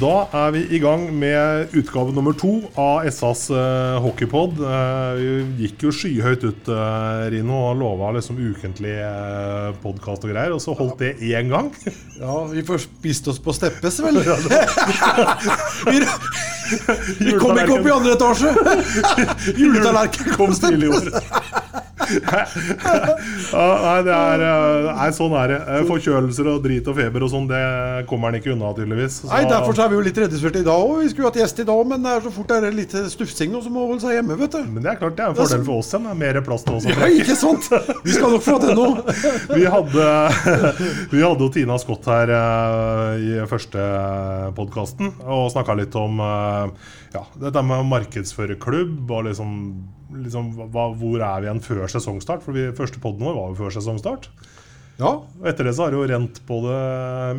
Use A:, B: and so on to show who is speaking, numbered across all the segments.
A: Da er vi i gang med utgave nummer to av SAs uh, hockeypod. Uh, vi gikk jo skyhøyt ut, uh, Rino, og lova liksom ukentlig uh, podkast og greier. Og så holdt det én gang.
B: Ja, vi først spiste oss på steppes, vel? vi, kom ikke opp i andre etasje! Juletallerkenen
A: kom ja, nei, det er Nei, sånn er det. Forkjølelser og drit og feber og sånn, det kommer han ikke unna, tydeligvis.
B: Så. Nei, derfor er vi jo litt redusert i dag òg. Vi skulle hatt gjest i dag, men det er så fort det er litt stufsing nå, så må holde seg hjemme, vet du.
A: Men det er klart det er en fordel for oss igjen. Det er mer plass til oss.
B: Ja, ikke sant? Vi skal nok få til noe.
A: vi hadde Vi hadde jo Tina Scott her uh, i første podkasten og snakka litt om ja, dette med å markedsføre klubb og liksom liksom, hva, hvor er vi igjen før sesongstart? For vi, første poden vår var jo før sesongstart.
B: Ja.
A: Og etter det så har det jo rent både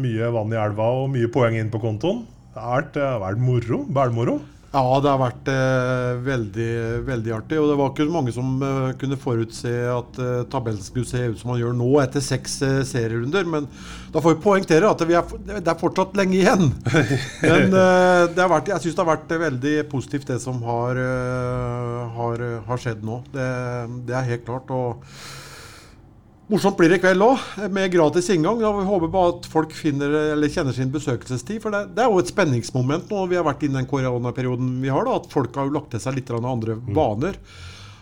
A: mye vann i elva og mye poeng inn på kontoen. Det har vært, det har vært moro. Bælmoro.
B: Ja, det har vært eh, veldig, veldig artig. Og det var ikke så mange som eh, kunne forutse at eh, tabellen skulle se ut som man gjør nå etter seks eh, serierunder. Men da får vi poengtere at vi er, det er fortsatt lenge igjen. Men eh, det har vært, jeg syns det har vært veldig positivt det som har, eh, har, har skjedd nå. Det, det, er helt klart. og Morsomt blir det i kveld òg, med gratis inngang. Da vi håper bare at folk finner, eller kjenner sin besøkelsestid. For det, det, er jo et spenningsmoment nå vi har vært i den koronaperioden vi har. da, At folk har jo lagt til seg litt andre mm. vaner.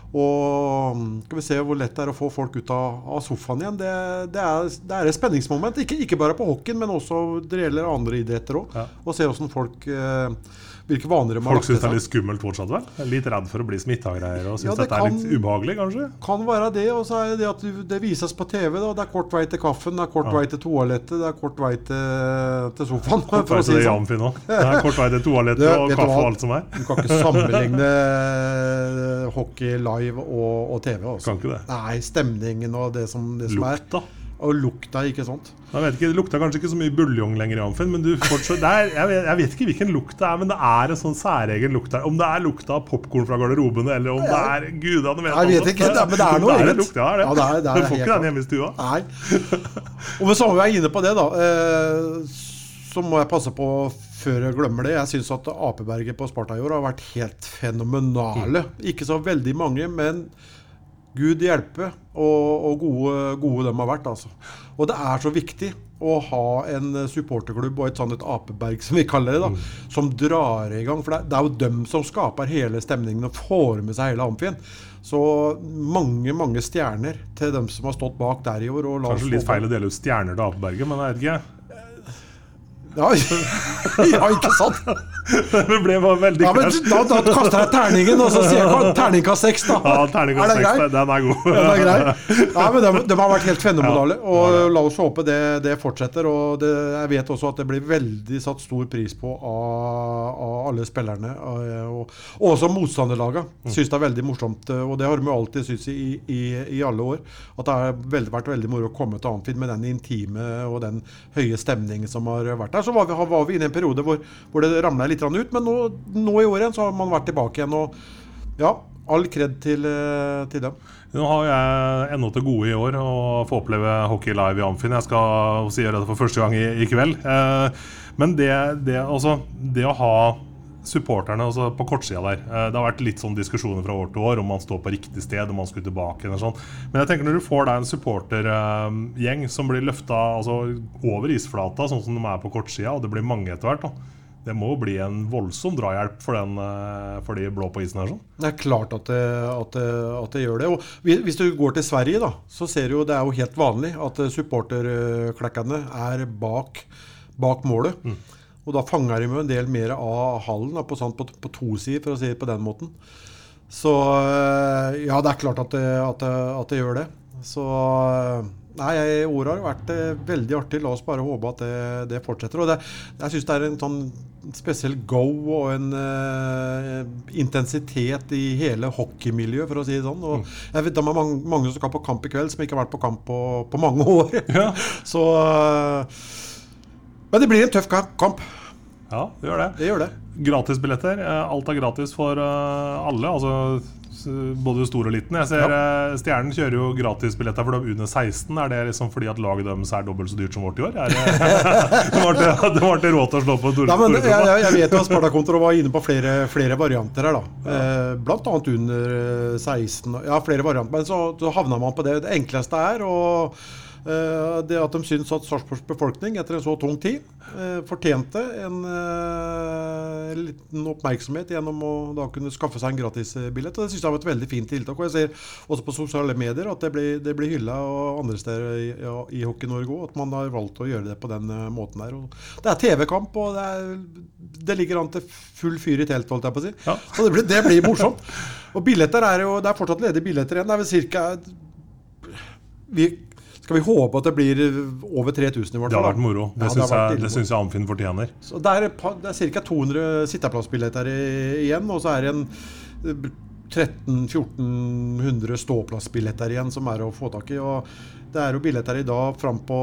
B: Og skal vi se hvor lett det er å få folk ut av, av sofaen igjen. Det, det, er, det, er, et spenningsmoment. Ikke, ikke bare på hockeyen, men også det gjelder andre idretter òg. Ja. Og se åssen folk eh, hvilke vaner de
A: Folk syns det er litt skummelt fortsatt, vel? Litt redd for å bli smitta og greier. Og syns ja, det, det er litt ubehagelig, kanskje?
B: Kan være det. Og så er det det at det vises på TV. Da. Det er kort vei til kaffen, det er kort ja. vei til toalettet, det er kort vei til, til sofaen.
A: Kort vei til si sånn. Jamfin òg. Det er kort vei til toalettet og kaffe og alt som er.
B: Du kan ikke sammenligne hockey live og, og TV.
A: Også. Kan ikke det.
B: Nei, stemningen og det som, det som er. Og lukta, ikke sant?
A: Jeg vet ikke, Det lukta kanskje ikke så mye buljong lenger i Amfin, men du fortsatt, er, jeg, vet, jeg, vet, ikke hvilken lukt det er, men det er en sånn særegen lukt der. Om det er lukta av popkorn fra garderobene, eller om det er gudene vet
B: Jeg vet ikke, det, men det er noe
A: eget. Lukta, er det. Ja, det er, det er du får ikke den hjemme i stua.
B: Nei. Og med samme vi er inne på det, da, eh, så må jeg passe på før jeg glemmer det. Jeg syns at Apeberget på Sparta i år har vært helt fenomenale. Mm. Ikke så veldig mange, men Gud hjelpe, og, og gode, gode, de har vært. altså. Og det er så viktig å ha en supporterklubb og et sånt et apeberg, som vi kaller det, da, mm. som drar i gang. For det, er jo dem som skaper hele stemningen og får med seg hele amfien. Så mange mange stjerner til dem som har stått bak der i år.
A: Kanskje litt feil å dele ut stjerner til Apeberget, men jeg vet ikke.
B: Ja, ja ikke sant?
A: det ble bare veldig
B: ja, men Da, da kaster jeg terningen, og så sier jeg terningkast seks, da.
A: Ja, terningkast seks, den er god.
B: Den er grei. Ja, men de, de, har vært helt fenomenale, og la oss håpe det, det fortsetter. Og det, jeg vet også at det blir veldig satt stor pris på av, av alle spillerne. Og, og også motstanderlagene. Mm. Syns det er veldig morsomt, og det har vi alltid syntes i, i, i, alle år. At det har vært veldig moro å komme til Anfield med den intime og den høye stemningen som har vært der så var vi, var vi inne i en periode hvor, hvor det ramla litt ut. Men nå, nå, i år igjen så har man vært tilbake igjen. Og ja, all kred til, eh, til dem.
A: Nå har jeg ennå til gode i år å få oppleve hockey live i Amfin. Jeg skal også gjøre det for første gang i, i kveld. Eh, men det, det, altså, det å ha supporterne altså på kortsida der. Eh, det har vært litt sånn diskusjoner fra år til år om man står på riktig sted, om man skulle tilbake. Eller sånn. Men jeg tenker når du får deg en supportergjeng som blir løfta altså, over isflata, sånn som de er på kortsida, og det blir mange etter hvert det må bli en voldsom drahjelp for, den, eh, for de blå på isen her. sånn.
B: Det er klart at det, at, det, at det, gjør det. Og hvis du går til Sverige, da, så ser du jo det er jo helt vanlig at supporterklekkene er bak, bak målet. Mm. Og da fanger de jo en del mer av hallen da, på, sånn, på, på to sider, for å si det på den måten. Så eh, ja, det er klart at det, at det, at det gjør det. Så Nei, året har vært eh, veldig artig. La oss bare håpe at det, det fortsetter. Og det, jeg syns det er en sånn spesiell go og en uh, intensitet i hele hockeymiljøet, for å si det sånn. Og jeg vet Det er mange, mange som skal på kamp i kveld, som ikke har vært på kamp på, på mange år.
A: Ja.
B: Så eh, Men det blir en tøff kamp.
A: Ja, det gjør det.
B: Det gjør det.
A: Gratisbilletter. eh, Alt er gratis for eh, alle. Altså både stor og liten. Jeg ser ja. Stjernen kjører jo gratisbilletter for dem under 16. Er det liksom fordi at laget deres er dobbelt så dyrt som vårt i år? Er det, de har ikke- de har ikke råd til å slå på Tore
B: Ja, men jeg, jeg, jeg vet jo at Spartakontoret var inne på flere, flere varianter her, da. Ja. blant annet under eh, 16. Ja, flere varianter. Men så, så havna man på det. Det enkleste er eh, det at de syns at Sarpsborgs befolkning etter en så tung tid eh, fortjente en eh, liten oppmerksomhet gjennom å da kunne skaffe seg en gratisbillett. Og det syns jeg var et veldig fint tiltak. Og jeg ser også på sosiale medier at det blir, det blir hylla og andre steder i, ja, i Hockey-Norge òg, at man har valgt å gjøre det på den eh, måten der. Og det er TV-kamp, og det, er, det ligger an til full fyr i telt, holdt jeg på å si.
A: Ja.
B: Så det blir, det blir morsomt. Og billetter er jo Det er fortsatt ledige billetter igjen. Det er vel cirka vi, Skal vi håpe at det blir over 3000 i hvert
A: Det hadde
B: fall?
A: vært moro. Det
B: Ja,
A: syns jeg, det synes jeg Amfinn fortjener.
B: så det er, det er ca. 200 sitteplassbilletter igjen, og så er det en eh, 1300-1400 ståplassbilletter igjen som er å få tak i. og Det er jo billetter i dag fram på,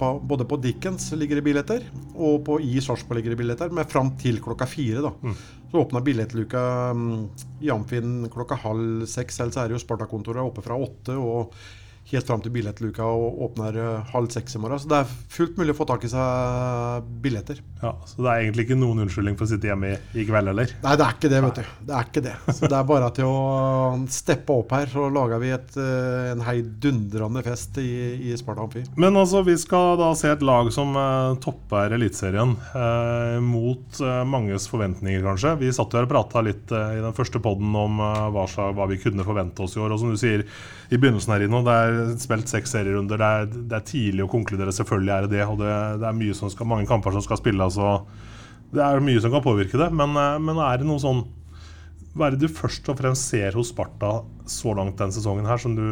B: på Både på Dickens ligger det billetter, og på i Sarpsborg ligger det billetter, men fram til klokka fire. da. Så åpner billettluka mm, i Amfinn klokka halv seks, eller så er det jo Sparta-kontoret oppe fra åtte. og helt fram til billettluka og åpner eh, halv seks i morgen. Så det er fullt mulig å få tak i seg billetter.
A: Ja, så det er egentlig ikke noen unnskyldning for å sitte hjemme i, i kveld heller.
B: Nei, det er ikke det, vet du. Det er ikke det. Så det er bare til å steppe opp her, så lager vi et, eh, en heidundrende fest i, i Sparta Amfi.
A: Men altså, vi skal da se et lag som eh, topper Eliteserien. Eh, mot eh, manges forventninger, kanskje. Vi satt jo her og prata litt i den første poden om hva, hva vi kunne forvente oss i år. Og som du sier i begynnelsen her, Ino, det er spilt seks serierunder. Det er, det er tidlig å konkludere, selvfølgelig er det det. Og det, det er mye som skal, mange kamper som skal spilles, og det er mye som kan påvirke det. Men, eh, men er det noe sånn hva er det du først og fremst ser hos Sparta så langt denne sesongen her som du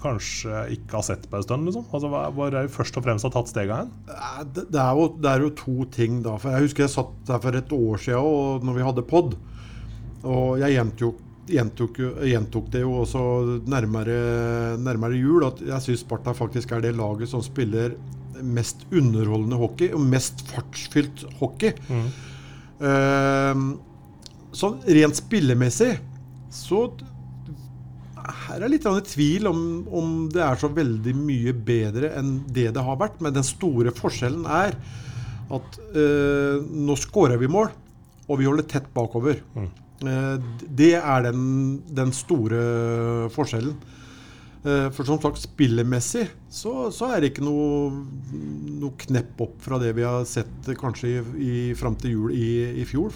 A: kanskje ikke har sett på en stund? Liksom? Altså, hva, hvor er det først og fremst har tatt stega hen?
B: Det, det, er jo, det er jo to ting, da. For jeg husker jeg satt der for et år siden og når vi hadde pod. Og jeg gjemte jo- gjentok det jo også nærmere, nærmere jul, at jeg syns Sparta faktisk er det laget som spiller mest underholdende hockey og mest fartsfylt hockey. Eh, sånn rent spillemessig så her er litt i tvil om, om det er så veldig mye bedre enn det det har vært. Men den store forskjellen er at eh, nå skårer vi mål, og vi holder tett bakover. Eh, det er den, den store forskjellen. Eh, for som sagt, spillemessig så, så er det ikke noe, noe knepp opp fra det vi har sett eh, kanskje i, i, fram til jul i, i fjor.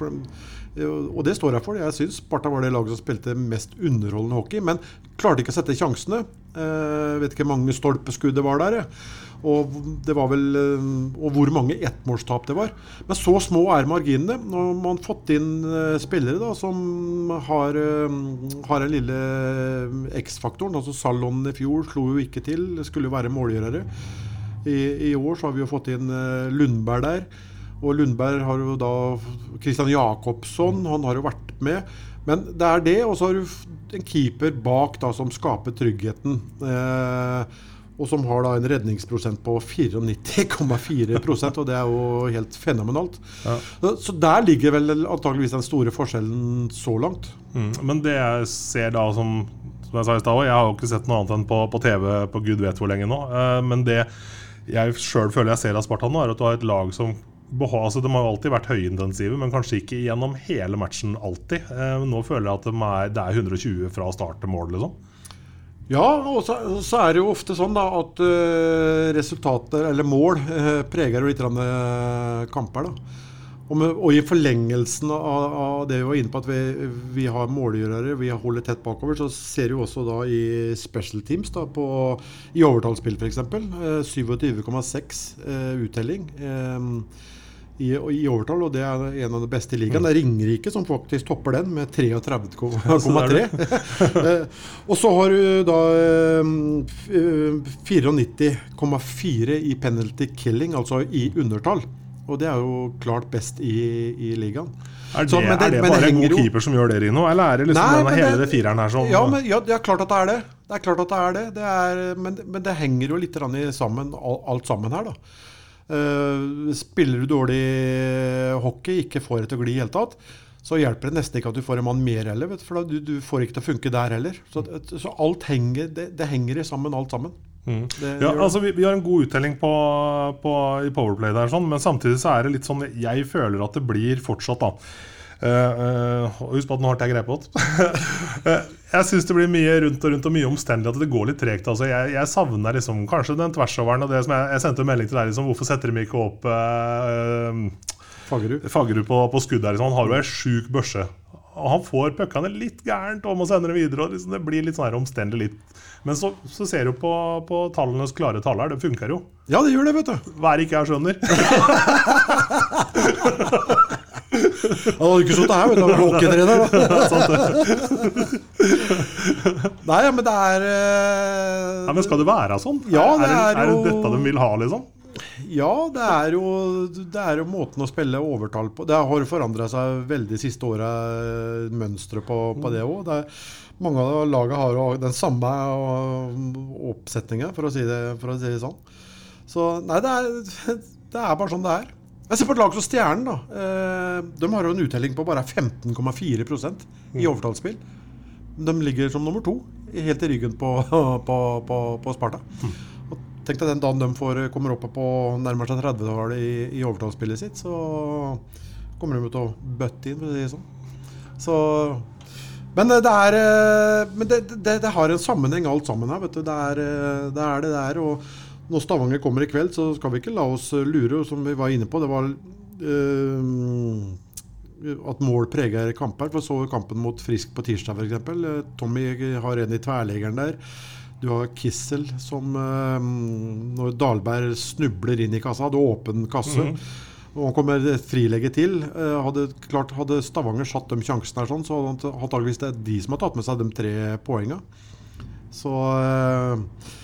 B: Eh, og det står jeg for. Jeg syns Sparta var det laget som spilte mest underholdende hockey. Men klarte ikke å sette sjansene. Eh, vet ikke hvor mange stolpeskudd det var der. jeg. Og det var vel eh, Og hvor mange ettmålstap det var. Men så små er marginene. Nå har man fått inn eh, spillere da som har, eh, har den lille X-faktoren. Altså Salon i fjor slo jo ikke til. Skulle jo være målgjørere. I, I år så har vi jo fått inn Lundberg der. Og Lundberg har jo da Christian Jacobsson, han har jo vært med. Men det er det, og så har du en keeper bak da som skaper tryggheten. Eh, og som har da en redningsprosent på 94,4% og det er jo helt fenomenalt. Så, så der ligger vel antageligvis den store forskjellen så langt.
A: Mm. Men det jeg ser da som Som jeg sa i stad jeg har jo ikke sett noe annet enn på, på TV på gud vet hvor lenge nå. Eh, men det jeg sjøl føler jeg ser av Spartan, nå, er at du har et lag som altså De har jo alltid vært høyintensive, men kanskje ikke gjennom hele matchen alltid. Eh, nå føler jeg at de er, det er 120 fra start til mål, liksom.
B: Ja, og så, så er det jo ofte sånn da at uh, resultater, eller mål, uh, preger litt eh, kamper. da. Og, med, og i forlengelsen av, av det vi var inne på, at vi, vi har målgjørere, vi holder tett bakover, så ser du også da i special teams, da, på, i overtallsspill f.eks., uh, 27,6 eh, uttelling. Eh, i, i overtall, og det er en av de beste i ligaen. Det er Ringerike som faktisk topper den, med 33,3. Eh, og så har du da eh, 94,4 i penalty killing, altså i undertall. Og det er jo klart best i, i ligaen.
A: Er det,
B: Så, men det-
A: er det
B: bare det
A: en god keeper som gjør det, Rino? Eller er det liksom
B: Nei,
A: denne hele
B: det-
A: det fireren her som
B: Ja, men, ja, det er klart at det er det. Det er klart at det er det. det er, men, men det henger jo litt i sammen, alt sammen her, da. Eh, spiller du dårlig hockey, ikke får det til å gli i hele tatt, så hjelper det nesten ikke at du får en mann mer heller, for du, du får ikke til å funke der heller. Så, så alt henger, det, det henger i sammen, alt sammen. Det
A: Mm. Ja, altså vi, vi har en god uttelling på, på, i Powerplay, der, sånn, men samtidig så er det litt sånn Jeg føler at det blir fortsatt, da. Eh, uh, husk på at nå har jeg det. Eh, jeg syns det blir mye rundt og rundt og mye omstendelig at det går litt tregt. Altså, jeg, jeg savner liksom kanskje den tversoveren. Og det som jeg, jeg sendte en melding til deg liksom, hvorfor setter de ikke opp uh,
B: Fagerud.
A: På, på skudd der. Liksom. Han har jo ei sjuk børse. Og han får puckene litt gærent om og sender dem videre. Og liksom, det blir litt sånn omstendelig litt. Men så, så ser du på, på tallenes klare tall her, det funker jo.
B: Ja, det gjør det, vet du.
A: Er ikke jeg skjønner?
B: Han hadde ikke sittet her, vet du. Han var hockeytrener. Nei, men det er uh...
A: Nei, men Skal det være sånn?
B: Ja, det
A: er,
B: er
A: er det dette de vil ha, liksom?
B: Ja, det er, jo, det er jo måten å spille overtall på. Det har forandra seg veldig de siste åra, mønsteret på, på det òg. Mange av lagene har jo den samme oppsetninga, for, si for å si det sånn. Så nei, det er, det er bare sånn det er. Jeg ser på et lag som Stjernen. da. Eh, De har jo en uttelling på bare 15,4% i overtallsspill. De ligger som nummer to, helt i ryggen på, på, på, på Sparta. Og Tenk deg den dagen de får, kommer opp på nærmer seg 30-tallet i, i overtallsspillet sitt, så kommer de til å bøtte inn, for å si det sånn. Så Men det er eh, Men det, det, det har en sammenheng alt sammen her, vet du. Det er eh, det er det. Og når Stavanger kommer i kveld, så skal vi ikke la oss lure, som vi var inne på. Det var eh, at mål preger kamper. For så kampen mot Frisk på tirsdag, f.eks. Tommy har en i tverleggeren der. Du har Kissel som eh, Når Dalberg snubler inn i kassa, hadde åpen kasse. Og han kommer et frilegge til. Eh, hadde, klart, hadde Stavanger satt de sjansene her, sånn, så hadde antakeligvis det er de som har tatt med seg de tre poengene. Så eh,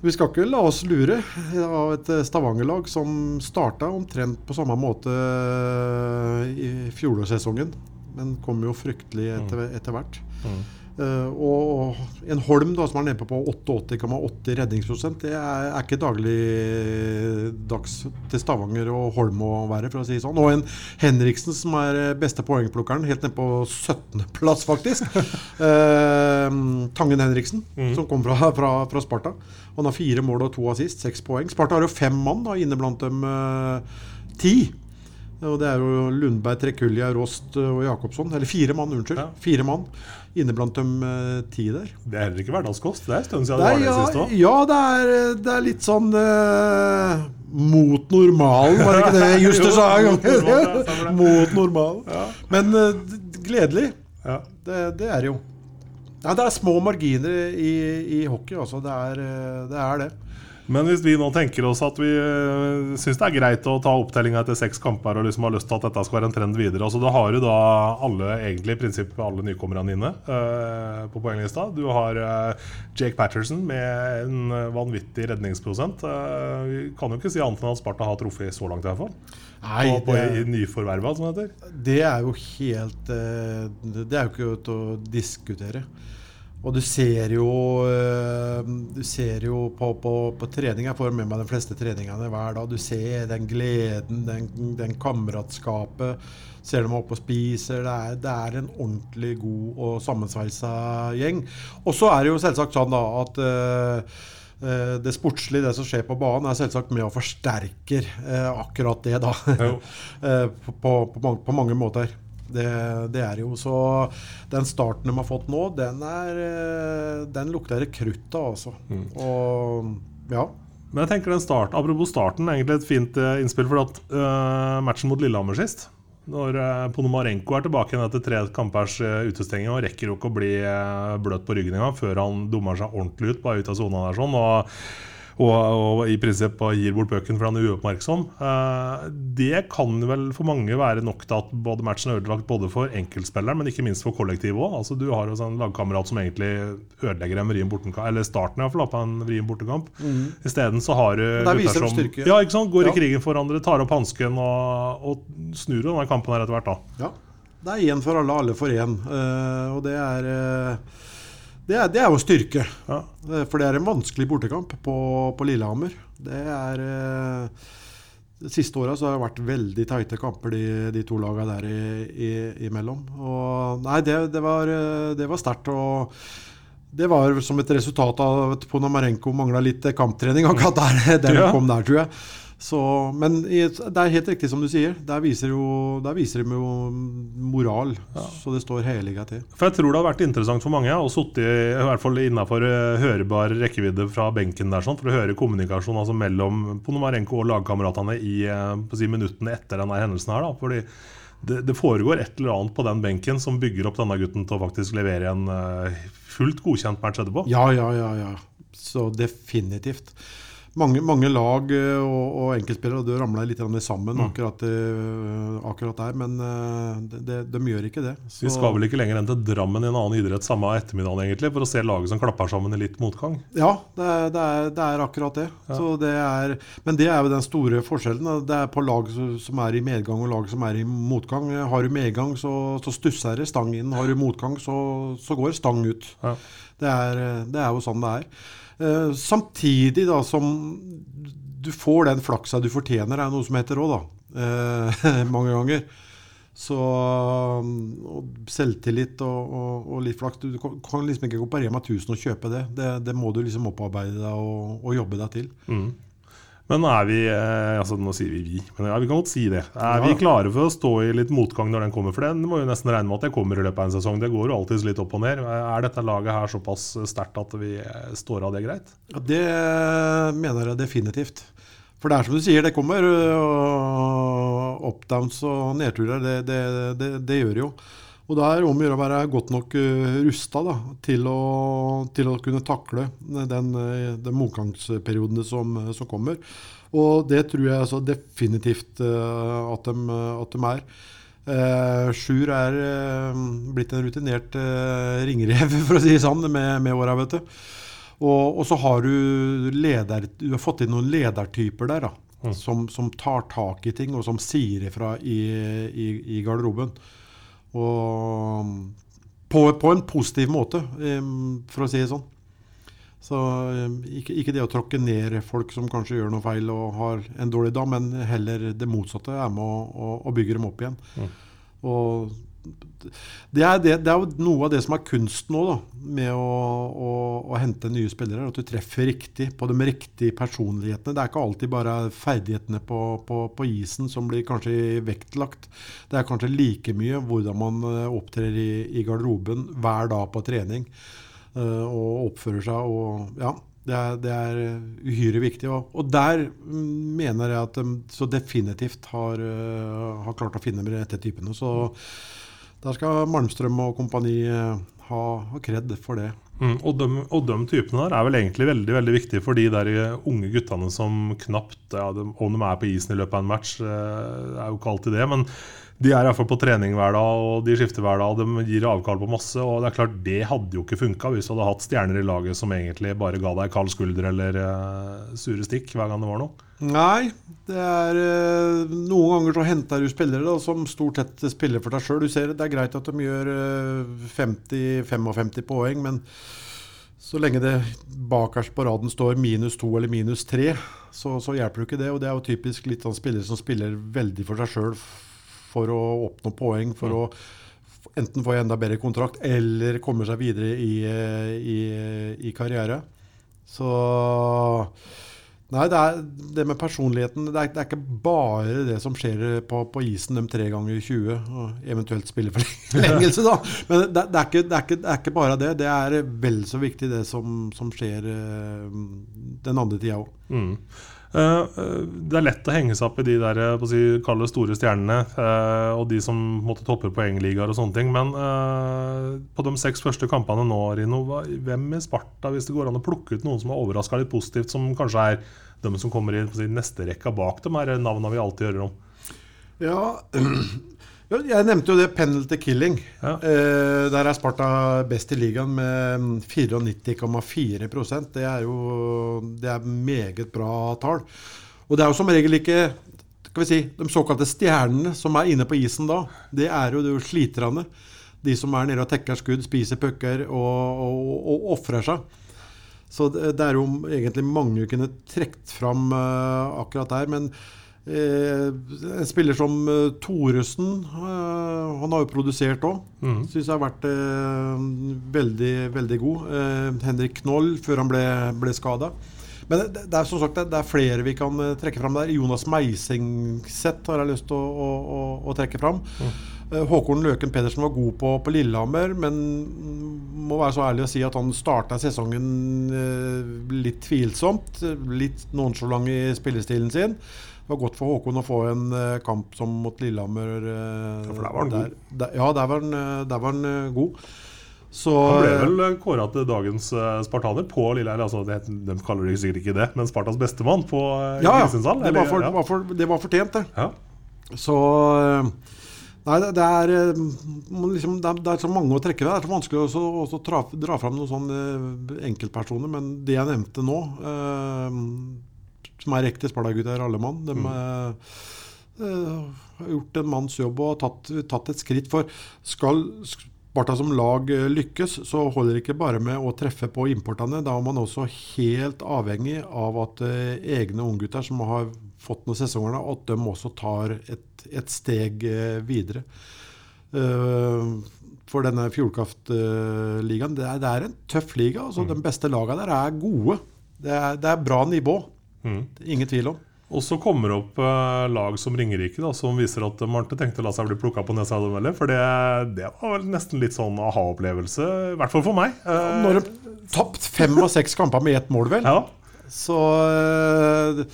B: vi skal ikke la oss lure av et eh, Stavanger-lag som starta omtrent på samme måte eh, i fjorårssesongen, men kom jo fryktelig etter, etter hvert. Eh, og og en Holm da, som er nede på 88,80 redningsprosent, det er, er ikke dagligdags til Stavanger og Holm å være, for å si det sånn. Og en Henriksen som er eh, beste poengplukkeren, helt nede på 17.-plass, faktisk. Eh, Tangen Henriksen, som kom fra, fra, fra Sparta. Han har fire mål og to assist, seks poeng. Sparta har jo fem mann da, inne blant dem eh, ti. Og det er jo Lundberg, Trekulja, Rost og Jacobsson. Eller fire mann, unnskyld.
A: Ja.
B: Fire mann inne blant dem eh, ti der.
A: Det er heller ikke hverdagskost. Det er en stund siden det
B: det
A: var det
B: ja,
A: siste òg.
B: ja det, er, det er litt sånn uh, mot normalen, var det ikke det Juster sa en
A: mot normalen, ja,
B: gang?
A: det.
B: mot normalen. Men uh, gledelig.
A: Ja.
B: Det, det er det jo. Ja, det er små marginer i, i hockey, altså. Det er eh, det. Er det.
A: Men hvis vi nå tenker oss at vi uh, syns det er greit å ta opptellinga etter seks kamper og liksom har lyst til at dette skal være en trend videre altså Da har du da alle egentlig i prinsippet alle nykommerne inne uh, på poenglista. Du har uh, Jake Patterson med en eh, vanvittig redningsprosent. Uh, vi kan jo ikke si annet enn at Sparta har truffet så langt, i hvert fall.
B: Nei,
A: på, på
B: det,
A: i nyforverva, som det heter.
B: det er jo helt eh, Det er jo ikke til å diskutere. Og du ser jo eh, Du ser jo på, på, på trening Jeg får med meg de fleste treningene hver dag. Du ser den gleden, den, den kameratskapet. Ser dem oppe og spiser. Det er, det er en ordentlig god og sammensveisa gjeng. Og så er det jo selvsagt sånn da at eh, det sportslige, det som skjer på banen, er selvsagt med og forsterker eh, akkurat det, da. På, på, på, mange, på mange måter. Det, det er jo så Den starten de har fått nå, den er eh, Den lukter krutt av, altså. Og ja.
A: Men jeg tenker den start, Apropos starten, egentlig et fint eh, innspill. For at uh, matchen mot Lillehammer sist når uh, Ponomarenko er tilbake igjen etter tre kampers uh, utestenging og rekker jo ikke å bli bløt på ryggen engang før han dummer seg ordentlig ut bare ut av sona der. sånn og og, og i prinsipp gir bort bøken fordi han er uoppmerksom. Eh, det kan vel for mange være nok til at både matchen er ødelagt både for enkeltspilleren, men ikke minst for kollektivet òg. Altså, du har jo en lagkamerat som egentlig ødelegger en vrien bortekamp, eller starten iallfall på en vrien bortekamp. Mm. Isteden så har du
B: gutter som styrke.
A: ja, ikke sant, går ja. i krigen for hverandre, tar opp hansken og, og snur denne kampen her etter hvert. da.
B: Ja. Det er én for alle, alle for én. Uh, og det er uh det er, det er, jo styrke. Ja. For det er en vanskelig bortekamp på, på Lillehammer. Det er eh, De siste åra har det vært veldig tighte kamper, de, de to lagene der i, i, imellom. Og nei, det, det var, eh, det var sterkt. Og det var som et resultat av at Ponomarenko mangla litt kamptrening akkurat der. Ja. kom der, tror jeg. Så, men det er helt riktig som du sier. Der viser, jo, der viser de jo moral. Ja. Så det står heliga til.
A: For Jeg tror det har vært interessant for mange å sitte i, hvert fall innenfor hørbar hørebar rekkevidde fra benken der, sånn, for å høre kommunikasjon altså mellom Ponomarenko og lagkameratene i eh, si, minuttene etter denne hendelsen. her da, fordi det, det, foregår et eller annet på den benken som bygger opp denne gutten til å faktisk levere en uh, fullt godkjent match etterpå.
B: Ja, ja, ja. ja. Så definitivt mange, mange, lag eh, og, og enkeltspillere, og det ramla litt sammen mm. akkurat, uh, akkurat, der. Men uh, de, de, de, gjør ikke det.
A: Så. Vi skal vel ikke lenger enn til Drammen i en annen idrett samme ettermiddag egentlig, for å se laget som klapper sammen i litt motgang?
B: Ja, det er, det er, det er akkurat det. Ja. det er, men det er jo den store forskjellen. Det er på lag som er i medgang og lag som er i motgang. Har du medgang, så, så stusser det stang inn. Har du motgang, så, så går stang ut. Ja. Det, er, det er jo sånn det er. Eh, samtidig da som du får den flaksa du fortjener, er noe som heter òg, da. Eh, mange ganger. Så selvtillit og, og, og, litt flaks Du kan liksom ikke gå på Rema 1000 og kjøpe det. Det, det må du liksom opparbeide deg og, og jobbe deg til.
A: Mm. Men er vi eh, altså Nå sier vi vi, men ja, vi kan godt si det. Er ja. vi klare for å stå i litt motgang når den kommer? For den må jo nesten regne med at det kommer i løpet av en sesong. Det går jo alltid litt opp og ned. Er dette laget her såpass sterkt at vi eh, står av det greit?
B: Ja, Det mener jeg definitivt. For det er som du sier, det kommer og updowns og nedturer. Det, det, det, det gjør jo. Og da er det om å gjøre å være godt nok uh, rusta til, til, å, kunne takle den, uh, den motgangsperioden som, som, kommer. Og det tror jeg altså definitivt at, de, at, de, er. Eh, Sjur er eh, blitt en rutinert eh, ringrev, for å si det sånn, med, med åra, vet du. Og, og, så har du, leder, du har fått inn noen ledertyper der, da. Mm. Som, som, tar tak i ting, og som sier ifra i, i, i garderoben. Og på, på, en positiv måte, for å si det sånn. Så ikke, ikke, det å tråkke ned folk som kanskje gjør noe feil og har en dårlig dag, men heller det motsatte er med å, å, å bygge dem opp igjen. Mm. Og det er, det, det er, jo noe av det som er kunsten nå, med å, å, å, hente nye spillere. At du treffer riktig på de riktige personlighetene. Det er ikke alltid bare ferdighetene på, på, på isen som blir kanskje vektlagt. Det er kanskje like mye hvordan man eh, opptrer i, i garderoben hver dag på trening. Uh, og oppfører seg og Ja. Det er, det er uhyre viktig. Og, og, der mener jeg at de så definitivt har, uh, har klart å finne de rette typene. Så der skal Malmstrøm og kompani eh, ha, ha kred for det.
A: Mm, og, de, og, de, typene der er vel egentlig veldig veldig viktige for de der unge guttene som knapt ja, de, Om de er på isen i løpet av en match, eh, er jo ikke alltid det. Men de er iallfall på trening hver dag, og de skifter hver dag. De gir avkall på masse. Og det er klart, det hadde jo ikke funka hvis du hadde hatt stjerner i laget som egentlig bare ga deg kald skulder eller uh, sure stikk hver gang det var noe.
B: Nei, det er uh, noen ganger så henter du spillere da, som stort sett spiller for deg sjøl. Du ser det er greit at de gjør uh, eh, 50-55 poeng, men så lenge det bakerst på raden står minus to eller minus tre, så, så hjelper det ikke det. Og det er jo typisk litt sånn spillere som spiller veldig for seg sjøl for å oppnå poeng, for å enten få enda bedre kontrakt eller komme seg videre i, i, i karriere. Så Nei, det, er, det med personligheten det er, det er, ikke bare det som skjer på, på isen de tre ganger 20, og eventuelt spilleforlengelse, da. Men det, det, er ikke, er ikke, det er ikke bare det. Det er vel så viktig det som, som skjer uh, den andre tida òg.
A: Eh, eh, det er lett å henge seg opp i de der eh, si, kalle store stjernene og de som måtte toppe poengligaer og sånne ting. Men på de seks første kampene nå, Rino, hvem i Sparta, hvis det går an å plukke ut noen som har overraska litt positivt, som kanskje er de som kommer i si, neste rekka bak dem, er navnene vi alltid hører om?
B: Ja, jeg nevnte jo det penalty killing.
A: Ja.
B: Eh, der er Sparta best i ligaen med 94,4% Det er jo det er meget bra tall. Og det er jo som regel ikke skal vi si, de såkalte stjernene som er inne på isen da. Det er jo, det er jo sliterne. De som er nede og tekker skudd, spiser pucker og, og, og ofrer seg. Så det, det er jo egentlig mange kunne trukket fram uh, akkurat der. Men en spiller som eh, Thoresen, eh, han har jo produsert òg.
A: Mm.
B: Syns jeg har vært eh, veldig, veldig god. Eh, Henrik Knoll før han ble, ble skada. Men det, det er som sagt det, er flere vi kan eh, trekke fram der. Jonas Meisingset har jeg lyst til å, å, å, trekke fram. Mm. Håkon Løken Pedersen var god på, på Lillehammer, men må være så ærlig å si at han starta sesongen eh, litt tvilsomt. Litt nonchalant i spillestilen sin. Det var godt for Håkon å få en uh, kamp som mot Lillehammer. Uh,
A: Ja, for der var han god.
B: der- der- ja, der var han, eh, der var han god. Så
A: Han ble vel kåra til dagens spartaner på Lillehammer. Altså, det, de kaller det sikkert ikke det, men Spartas bestemann på
B: ja,
A: Kristiansand.
B: Det, var for,
A: ja.
B: var for, det var fortjent, det.
A: Ja.
B: Så Nei, det, det, er, liksom, det, er, det er så mange å trekke ved. Det er så vanskelig også å så dra, fram noen sånne enkeltpersoner. Men det jeg nevnte nå, eh, som er ekte Sparta-gutter, alle mann, de mm. uh, har gjort en manns jobb og tatt, tatt et skritt. For skal Sparta som lag eh, lykkes, så holder det ikke bare med å treffe på importene. Da er man også helt avhengig av at eh, egne unggutter som har fått noen sesonger, at de også tar et, et steg eh, videre. Uh, for denne Fjordkraft-ligaen, det, er- det er en tøff liga. altså De beste lagene der er gode. Det er, det er bra nivå.
A: Mm.
B: Ingen tvil om.
A: Og så kommer det opp eh, lag som Ringerike, da, som viser at Marte tenkte å la seg bli plukka på nesa. For det, det var vel nesten litt sånn aha-opplevelse, i hvert fall for meg. Eh,
B: Når de tapt fem av seks kamper med ett mål, vel,
A: ja.
B: så eh,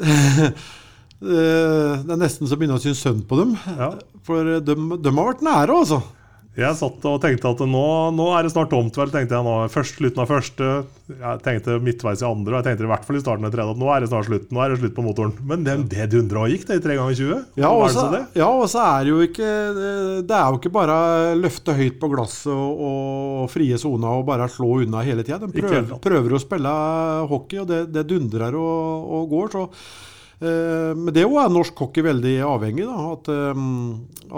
B: eh, Det er nesten så begynner å synes synd på dem.
A: Ja.
B: For de, de har vært nære, altså.
A: Jeg satt og tenkte at nå, nå er det snart tomt, vel, tenkte jeg nå. Først slutten av første, jeg tenkte midtveis i andre, og jeg tenkte i hvert fall i starten av tredje at nå er det snart slutt. Nå er det slutt på motoren. Men det, det dundra og gikk, det i tre ganger 20.
B: Ja, og så ja, er det jo ikke Det er jo ikke bare løfte høyt på glasset og, og frie sona og bare slå unna hele tida. De prøver, prøver å spille hockey, og det, det dundrer og, og går. så men det er norsk hockey veldig avhengig av. At, eh,